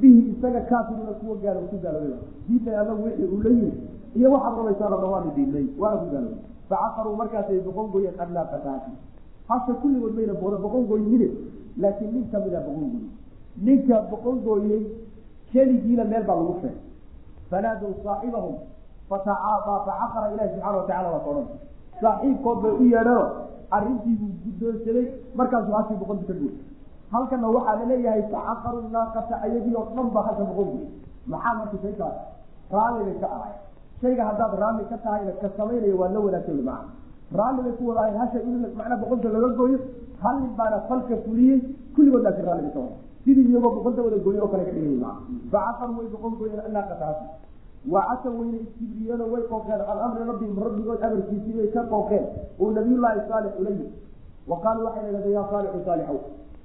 Speaker 2: bihi isaga kaafiruuna kuwa gaalo ku gaaloobay diinay anagu wixii uu la yiri iyo waxaad rumaysaan odhan waanu diinay waana ku gaaloobay facaqaruu markaasay boqon gooyeen adnaaqataasi hasha kulligood mayna booda boqon gooynine laakiin nin kamida boqon gooye ninka boqon gooyey keligiina meel baa lagu sheegay fanaadow saaxibahum fatacaadaa facaqara ilahi subxaana watacala waa ka odhan saaxiibkood bay u yeedhano arrintiibuu guddoonsaday markaasuu hashii boqonti ka gooy halkana waxaa la leeyahay facaqaru naaqata ayagii oo dhan baa halka boqon gooy maxaa marka shaykaas? Raalli bay ka ahay shayga haddaad raalli ka tahayna ka samaynaya waa la wanaagsan macna raalli bay ku wadahay hasha in macnaa boqonta laga gooyo hal nin baana falka fuliyey kulligood laakiin raalli bay ka wada sidii iyagoo boqonta wada gooye oo kale ka dhigay macna facaqaru way boqon gooyeen naaqata hashi wacasa wayna iskibriyeenoo way qooqeen. Can amri rabbihim rabbigood amarkiisii bay ka qooqeen. Uu nabiyullaahi saalix ula yimi wa qaaluu waxay dhahdeen yaa saalixu saalixow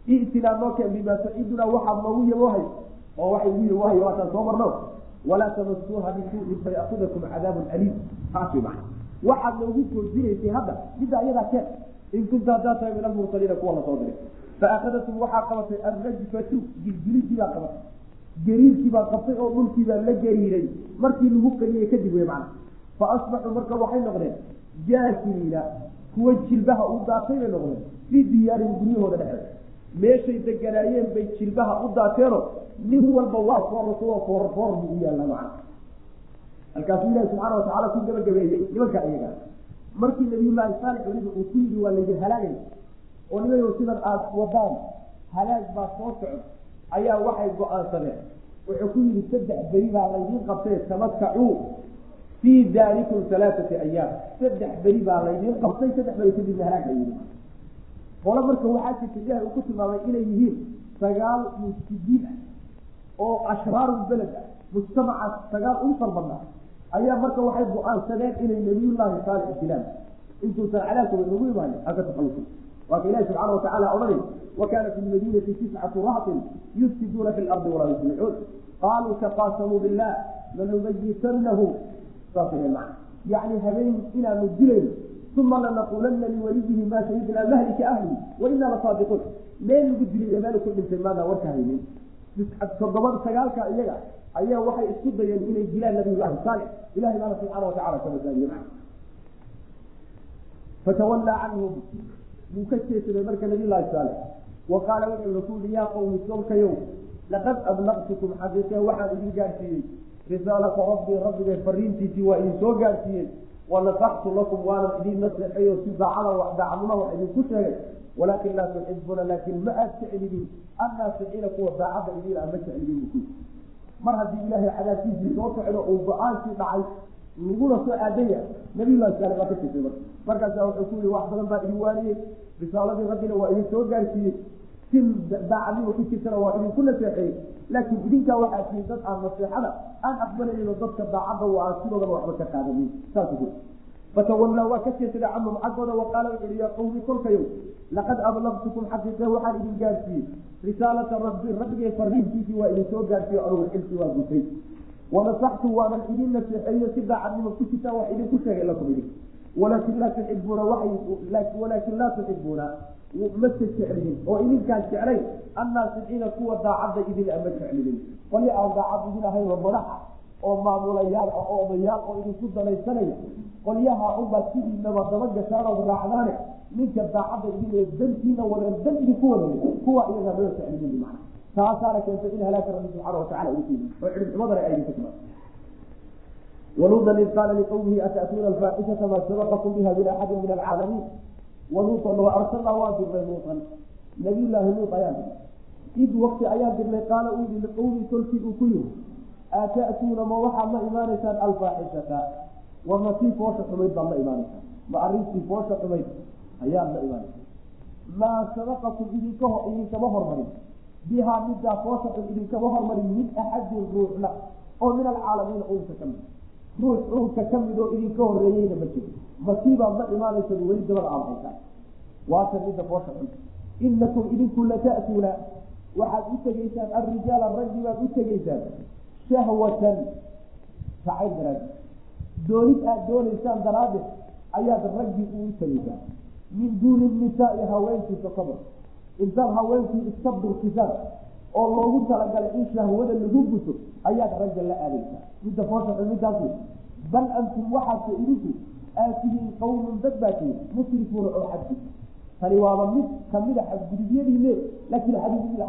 Speaker 2: i'tinaa noo keen bimaa tacidunaa waxaad noogu yaboohay oo waxay ugu yaboohay waataan soo marno. Walaa tamasuuha bisuu'in fayakudakum cadaabun aliim. Taas way macna waxaad noogu goodinaysay hadda midda ayadaa keen. In kunta haddaa tahay min almursaliina kuwa la soo diray. Faakadatum waxaa qabatay alrajfatu gilgilidii baa qabatay gariirkii baa qabtay oo dhulkii baa la gariiray. Markii lagu qariyey kadib wey macna fa asbaxuu marka waxay noqdeen jaasimiina kuwa jilbaha u daatay bay noqdeen. Fii diyaarihim guryahooda dhexeeda meeshay deganaayeen bay jilbaha u daateenoo nin walba waa foorasuoo foor foor buu u yaalla macna. Halkaasuu ilahi subxaana watacala ku gabagabeeyey nimanka iyaga markii nabiyullaahi saalix weliba uu ku yidhi waa laydin halaagaya oo nimayo sidan aada wadaan halaag baa soo socda ayaa waxay go'aansadeen wuxuu ku yidhi saddex beri baa laydiin qabtay tamakacuu fii daarikum alaaati ayaam saddex beri baa laydiin qabtay saddex beri kadibna halaag la yidhi. Qole marka waxaa jirta ilahay uu ku tilmaamay inay yihiin sagaal mufsidiin ah oo ashraaru beled ah mujtamacaas sagaal ugu far ayaa marka waxay go'aansadeen inay nabiyullaahi saalix dilaan intuusan cadaabkaba nagu imaanin halka taxalusa waa ka ilahi subxaana watacala odhanay wa kaana fi lmadiinati tiscatu rahtin yufsiduuna fi lardi walaa yuslixuun qaaluu taqaasamuu billah lanubayitanahu saasay macna. Yacni habeen inaanu dilayno uma lanaquulanna liwaliyihi maa shahidnaa mahlika ahlihi wa inaa lasaadiquun meel lagu dilay meel ku dhintay maadaan warka haynin. Toddoba sagaalka iyaga ayaa waxay isku dayeen inay dilaan nabiyullaahi saalix ilahay baana subxaana watacala ka badbaadiye fatawallaa canhum wuu ka jeesaday marka nabiyullaahi saalix wa qaala wuxuu rasuuli yaa qowmi soolkayow laqad ablaqtukum xaqiiqe waxaan idin gaadhsiiyey risaalata rabbii rabbigay fariintiisii waa idin soo gaadhsiiyey wanasaxtu lakum waanan idin naseexay oo si daacada daacadnima wax idinku sheegay. Walaakin laa tuxibuuna laakin ma aad jeclidin. Annaasiciina kuwa daacadda idiin aan ma jeclidin. Buku mar haddii ilaahay cadaabkiisii soo socdo uu go'aankii dhacay laguna soo aadaya nabiyullahi saalix waa ka jirtay marka. Markaasa wuxuu ku wax badan baa idin waaniyey risaaladii rabbina waa idin soo gaarsiiyey si daacadnima ku jirtana waa idinku naseexeeyey laakiin idinkaa waxaa tihiin dad aan naseexada aan aqbalaynin oo dadka daacadda u aan sidoodaba waxba ka qaadanin. Saas fatawallaa waa ka jeesaday canhum xaggooda wa qaala wuxu uhi yaa qowmi kolkayow laqad ablaqtukum xaqiiqe waxaan idin gaarsiiyey risaalata rabbi rabbigay fariintiisii waa idin soo gaarsiiyo anugu xilki waa gutay wanasaxtu waanan idin naseexeeyo si daacadnimo ku jirtaan wax idinku sheegay lakum idin walaakin laa tuxibuuna walaakin laa tuxibuuna mase jeclinin oo idinkaan jeclayn annaasiciina kuwa daacadda idin ama jeclinin qolyo aan daacad idin ahayn oo madaxa oo maamulayaal ah oo odayaal oo idinku danaysanaya qolyaha unbaa sidiinaba daba gashaanood raacdaane ninka daacadda idin ee dantiina wadeen dan idinku wadaya kuwa iyagaa loo jeclinin macna taasaana keentay in halaaka rabbi subxaana watacala ugu tiimi oo cidhibximadana ay idinka timaado waluudan id qaala liqowmihi ata'tuuna alfaaxishata maa sabaqakum biha min axadin min alcaalamiin? Waluutan wa arsalnaa waan dirnay luutan. Nabiyullaahi luut ayaan dirnay. Id wakti ayaan dirnay qaala uu yihi liqowmii tolkii uu ku yihi ata'tuuna ma waxaad la imaanaysaan alfaaxishata warma tii foosha xumayd baad la imaanaysaan? Ma arrintii foosha xumayd ayaad la imaanaysaan? Maa sabaqakum idinka idinkama hormarin bihaa middaa foosha xun idinkama hormarin min axadin ruuxna oo min alcaalamiina uunka ka mid. Ruux uunka ka mid oo idinka horeeyeyna ma jiro. Masiibaad la imaanaysad weli dabada aadhaysaan waatan midda foosha inakum idinku lata'tuuna waxaad u tegaysaan alrijaala raggi baad u tegaysaan shahwatan jacayl daraadi doonid aad doonaysaan daraaddeed ayaad raggii ugu tegaysaan. Min duuni nisaai haweenkiisa kabor intaad haweenkii iska durkisaan oo loogu talagalay in shahwada lagu guto ayaad ragga la aadaysaa midda foosha midaas bal antum waxaase idinku aatihiin qawmun dad baa tihin musrifuuna oo xadgud tani waaba mid kamida xadgudubyadiine laakiin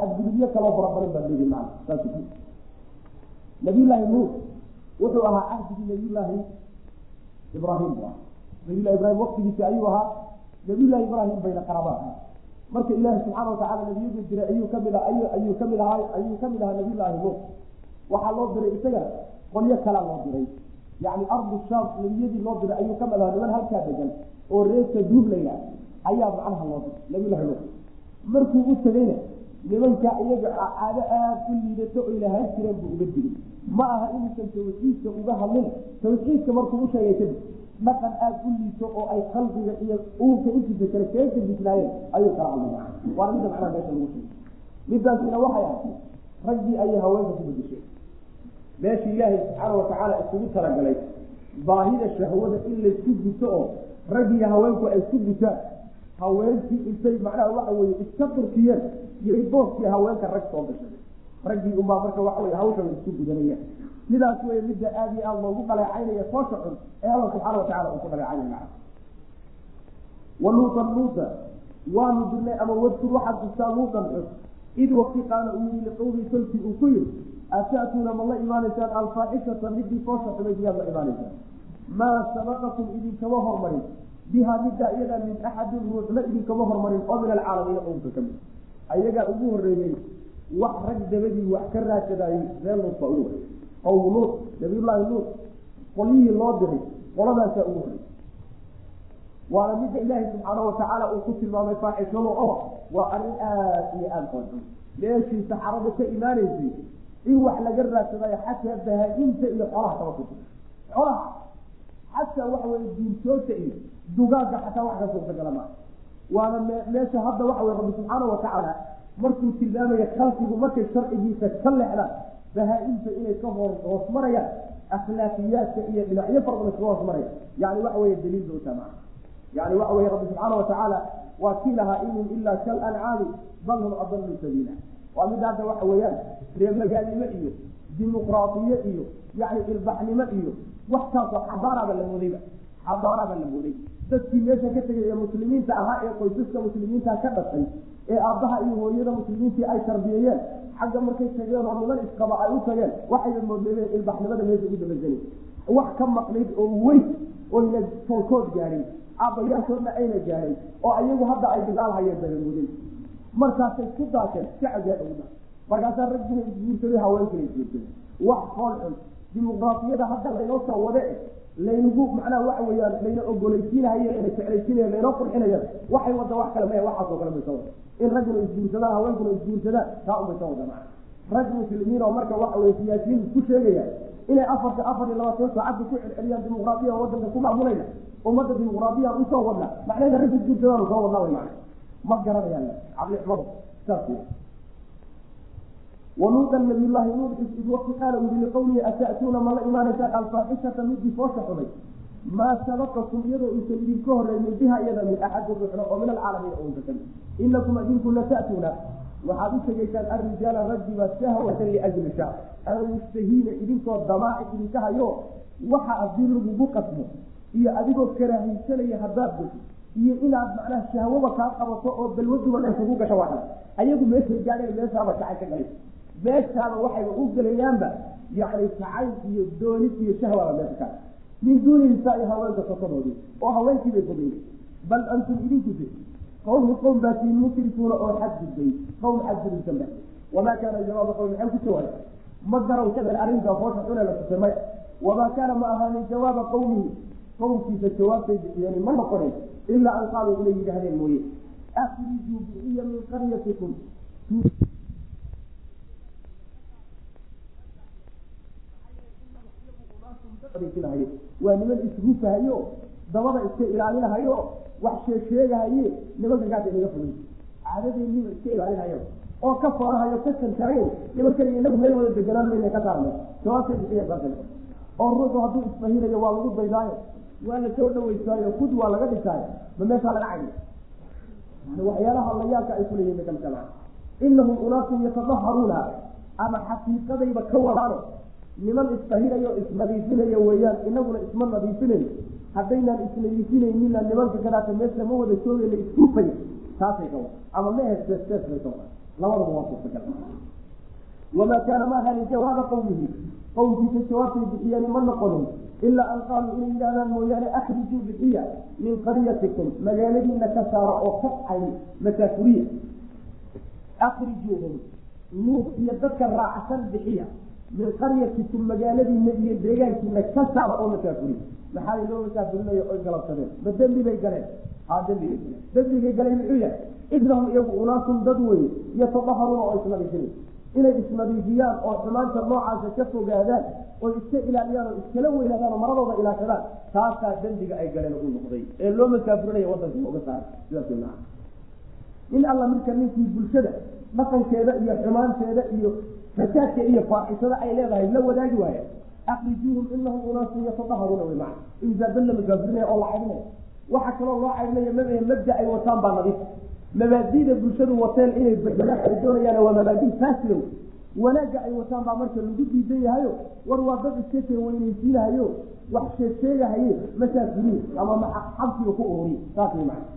Speaker 2: xadgudubyo kaloo farabaran baa leedi maa saas nabiyullaahi nuux wuxuu ahaa cahdigii nabiyullaahi ibraahim. Bu ahaa nabiyullahi ibraahim waktigiisi ayuu ahaa. Nabiyullaahi ibraahim bayna qarabaa marka ilaahi subxaana watacala nabiyadu diray ayuu ka mid a ayuu ka mid ahaa ayuu ka mid ahaa nabiyullaahi nuux. Waxaa loo diray isagana qolyo kalaa loo diray. Yani ardu shaam nebiyadii loo diray ayuu ka mid ahaa niman halkaa degan oo reerka duub layla ayaa macnaha loo diray nabiyullahi nuux. Markuu u tegeyna nimanka iyaga caado aada u liidato oy lahaan jireen buu uga digay ma aha inuusan tawxiidka uga hadlin. Tawxiidka markuu u sheegay kadib dhaqan aada u liito oo ay khalqiga iyo uurka intiisa kale kaga kadisnaayeen ayuu kala hadlay waana midda macnaha meesha lagu sheegay. Midaasina waxay ahayd raggii ayay haweenka ku bedeshay meeshii ilaahay subxaana watacaala isugu talagalay baahida shahwada in laysku guto oo raggiiyo haweenku ay isku gutaan. Haweenkii intay macnaha waxa weye iska turkiyeen iyo booskii haweenka rag soo gashay. Raggii unbaa marka waxa wey hawshan isku gudanayaan sidaas wey midda aada iyo aada loogu dhaleecaynaya foosha xun ee alla subxaana watacala uu ku dhaleecaynaya waluutan luuta waanu dirnay ama wadkur waxaad xustaa luutan xus id wakti qaala uu yihi liqowmii kolkii uu ku yiri ata'tuuna ma la imaanaysaan alfaaxishata midii foosha xumayd miyaad la imaanaysaan. Maa sabaqakum idinkama hormarin bihaa middaa iyadaa min axadin ruuxna idinkama hormarin oo min alcaalamiina ownka ka mid. Ayagaa ugu horeeyey wax rag dabadii wax ka raadsadayey ree luut baa ugu horey qowm luut nabiyullaahi luut qolyihii loo diray qoladaasaa ugu horey waana midda ilaahay subxaana watacaala uu ku tilmaamay faaxishadu oo waa arrin aada iyo aada qoonxun meeshii saxaradu ka imaanaysay in wax laga raadsadayo xataa bahaa-inta iyo xoolaha kaba ku jira xoolaha xataa waxa weye duurjoogta iyo dugaagga xataa wax ka suurtagala maa waana me meesha hadda waxa weye rabbi subxaana watacaala markuu tilmaamaya khalqigu markay sharcigiisa ka leexdaan bahaa-inta inay ka hoos marayaan akhlaaqiyaadka iyo dhinacyo fara badan kaga hoos maraya yani waxa weye daliil ba utaa maa yani waxa weye rabbi subxaana watacaala waa kii lahaa inhum ilaa kal ancaami bal hum adalu sabiila. Waa mid hadda waxa weeyaan reermagaalnimo iyo dimuqraadiye iyo yani ilbaxnimo iyo wax kaasoo xadaaraaba la moodayba. Xadaaraaba la mooday. Dadkii meesha ka tegay ee muslimiinta ahaa ee qoysaska muslimiinta ka dhashay ee aabbaha iyo hooyada muslimiintii ay tarbiyeeyeen. Xagga markay tageen oo niman isqaba ay u tageen waxayba moodleedeen ilbaxnimada meesha ugu dabasanay wax ka maqnayd oo weyn oyna tolkood gaadhay aabbayaashoodna ayna gaadhay oo ayagu hadda ay bilaal hayeen markaasay ku daasheen shacabgaa dhowda markaasaa raggina isguursaday haweenkina isguursaday wax fool xun dimuqraafiyada hadda laynoo soo wade laynagu macnaha waxa weeyaan layna ogolaysiinahaye layna jeclaysiinaya laynoo qurxinaya waxay wada wax kale maya waxaasoo kale bay soo wada in ragguna isguursadaan haweenkuna isguursadaan taa unbay soo wada maa rag muslimiin oo marka waxa weye siyaasiyiin isku sheegaya inay afarta afar iyo labaatan saacadda ku celceliyaan dimuqraadiya wadanka ku macmulayna ummadda dimuqraadiya u soo wadna macnaheeda rag isguursadaan soo wadna way macna ma garanayaan caqlixumada saas wey waluudan nabiyullaahi nuux id waqti qaala yidhi liqowlihi ata'tuuna ma la imaanaysaan alfaaxishata midii foosha xumay maa sabaqakum iyadoo uusan idinka horeynin biha iyada min axadin ruuxna oo min alcaalamiina ounka ka mid inakum idinku lata'tuuna waxaad u tegaysaan arrijaala raggiba shahwatan liajli mustahiina idinkoo damaaci idinka hayo waxa haddii lagugu qasmo iyo adigoo karaahaysanaya haddaad gasho iyo inaad macnaha shahwaba kaa qabato oo balwaduba ay kugu gasho waa ayagu meeshay gaadheen meeshaaba kacay ka galay meeshaaba waxayba u gelayaanba yani kacay iyo doonid iyo shahwaba meesha ka. Min duuni nisaai haweenka sokadoodii oo haweenkiibay fogeeyey bal antum idinku de qawmi qowm baa tiin musrikuuna oo xadgudbay qowm xadgudubsan ba wamaa kaana jawaaba qowmi maxay ku jawaabay ma garan kadar arrintaa foosha xune la tusay wamaa kaana ma ahaanin jawaaba qowmihi qowmkiisa jawaabtay bixiyeen ma noqonin ilaa an qaaluu inay yidhaahdeen mooye. Akrijuu bixiya min qaryatikum waa niman isrufahayo dabada iska ilaalinahayo wax sheesheegahaye nimanka gaasa inaga fogey caadadeeniba iska ilaalinahayo oo ka foorahayo ka santarayn nimankan inagu meel wada deganaan mayna ka saarnay. Jawaabtay oo ruuxu hadduu isfahinayo waa lagu daydaayo waa la soo dhaweysaayo kud waa laga dhigtaayo ma meeshaa laga cayay yani waxyaalaha layaalka ay kuleeyihin maa inahum unaasun yatadaharuuna ama xaqiiqadayba ka wadaano niman isfahinayo isnadiifinayo weeyaan inaguna isma nadiifinayo haddaynaan isnadiifinayninna nimanka kadaata meesha ma wada joogayna iskuufay taasay ka wada. Ama ma ahe sees sees bay ka wada. Labadaba waa suurtagal wamaa kaana ma ahanin jawaaba qowmihi qowmkiisa jawaabtay bixiyeen ma noqonin. Ilaa an qaaluu inay yidhahdaan mooyaane akrijuu bixiya min qaryatikum magaaladiina ka saara oo ka cay masaafuriya akrijuuhum nuud iyo dadka raacsan bixiya min qaryatikum magaaladiina iyo deegaankiina ka saara oo masaafuriya maxaa loo masaafurinayo oy galabsadeen. Ma dembi bay galeen. Haa dembiga dembigay galay muxuu yahay? Idnahum iyagu unaasun dad weye yatadaharuuna oo isnadiifinay inay isnadiifiyaan oo xumaanta noocaasa ka fogaadaan oo iska ilaaliyaan oo iskala weynaadaan oo maradooda ilaashadaan taasaa dembiga ay galeen u noqday. Ee loo masaafurinaya wadanka looga saara sidaas maa in alla midka ninkii bulshada dhaqankeeda iyo xumaanteeda iyo fasaadka iyo faaxishada ay leedahay la wadaagi waaya akrijuuhum inahum unaasun yatadaharuuna wey maa inzaadan la masaafurinaya oo la caydinaya waxaa kaloo loo caydinaya maba mabda ay wataan baa nadiif. Mabaadida bulshadu wateen inay badiyaan ay doonayaan waa mabaadi faasida wanaagga ay wataan baa marka lagu diidan yahayo. War waa dad iska weynaysiinahayo wax sheegsheegahaye masaafuriin ama xabsiga ku ooriy saas way macana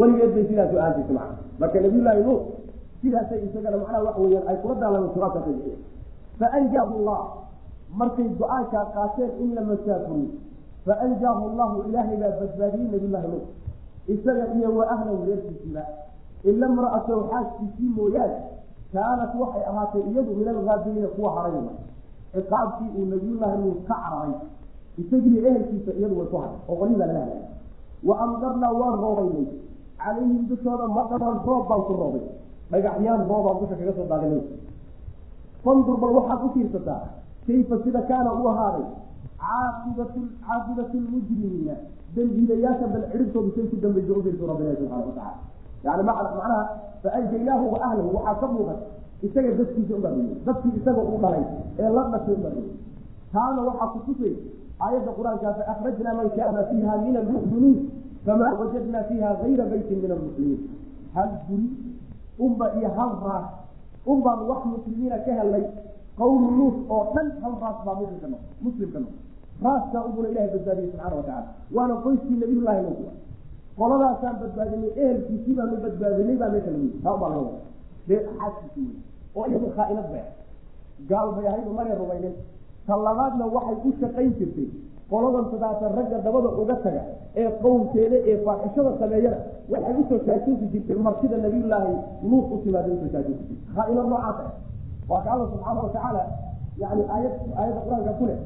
Speaker 2: weligeed bay sidaas ahaantaysa macana marka nabiyullaahi nuux sidaasay isagana macnaha waxa weeyaan ay kula turaabkaasa bixiya faanjaahu allah. Markay go'aankaa qaateen in la masaafuriyo. Faanjaahu allahu ilaahay baa badbaadiyey nabiyullahi nuux isaga iyo wa ahlahu reerkiisiiba ila mra'atahu xaaskiisii mooyaane. Kaanat waxay ahaatay iyadu min algaabiriina kuwa harayma ciqaabkii uu nabiyullaahi nuux ka cararay. Isagii ehelkiisa iyadu way ku haray oo qolibaa lala wa amdarnaa waan roobaynay. Calayhim dushooda madaran roob baan ku roobay dhagaxyaan roobaan dusha kaga soo daadinay. Fandur bal waxaad u fiirsataa kayfa sida kaana u ahaaday? Caaqibatu caaqibatu lmujrimiina dembiilayaasha bal cidhibtoodu say ku dambaysa u fiirso rabbilahi subxana watacala yani macnaha faanjaynaahu wa ahlahu waxaa ka muuqan isaga dadkiisa ubaariyey dadkii isaga u dhalay ee la dhashay ubaariyey taana waxaa kutusay aayadda qur'aankaa faakhrajnaa man kaana fiiha min almu'miniin famaa wajadnaa fiiha gayra baytin min almuslimiin hal guri unba iyo hal raas. Un baan wax muslimiina ka helnay qawlu nuus oo dhan hal raas baa muslimka no muslimka no raaskaa ubuna ilahay badbaadiyey subxana watacala waana qoyskii nabiyullahi nuux qoladaasaan badbaadinay ehelkiisii baanu badbaadinay baa meesha lagu taa ubaa laga wada dee xaaskiisi wey oo iyadu khaainad bay gaal bay ahayd umana rumaynin ta labaadna waxay u shaqayn jirtay qoladan sadaatan ragga dabada uga taga ee qowmkeeda ee faaxishada sameeyana waxay u soo taajinsi jirtay martida nabiyullaahi nuux u timaada u soo taajinsi jirtay. Khaainad noocaas ah? Waa ka alla subxaana watacaala yani aayad aayadda qur'aanka ku leh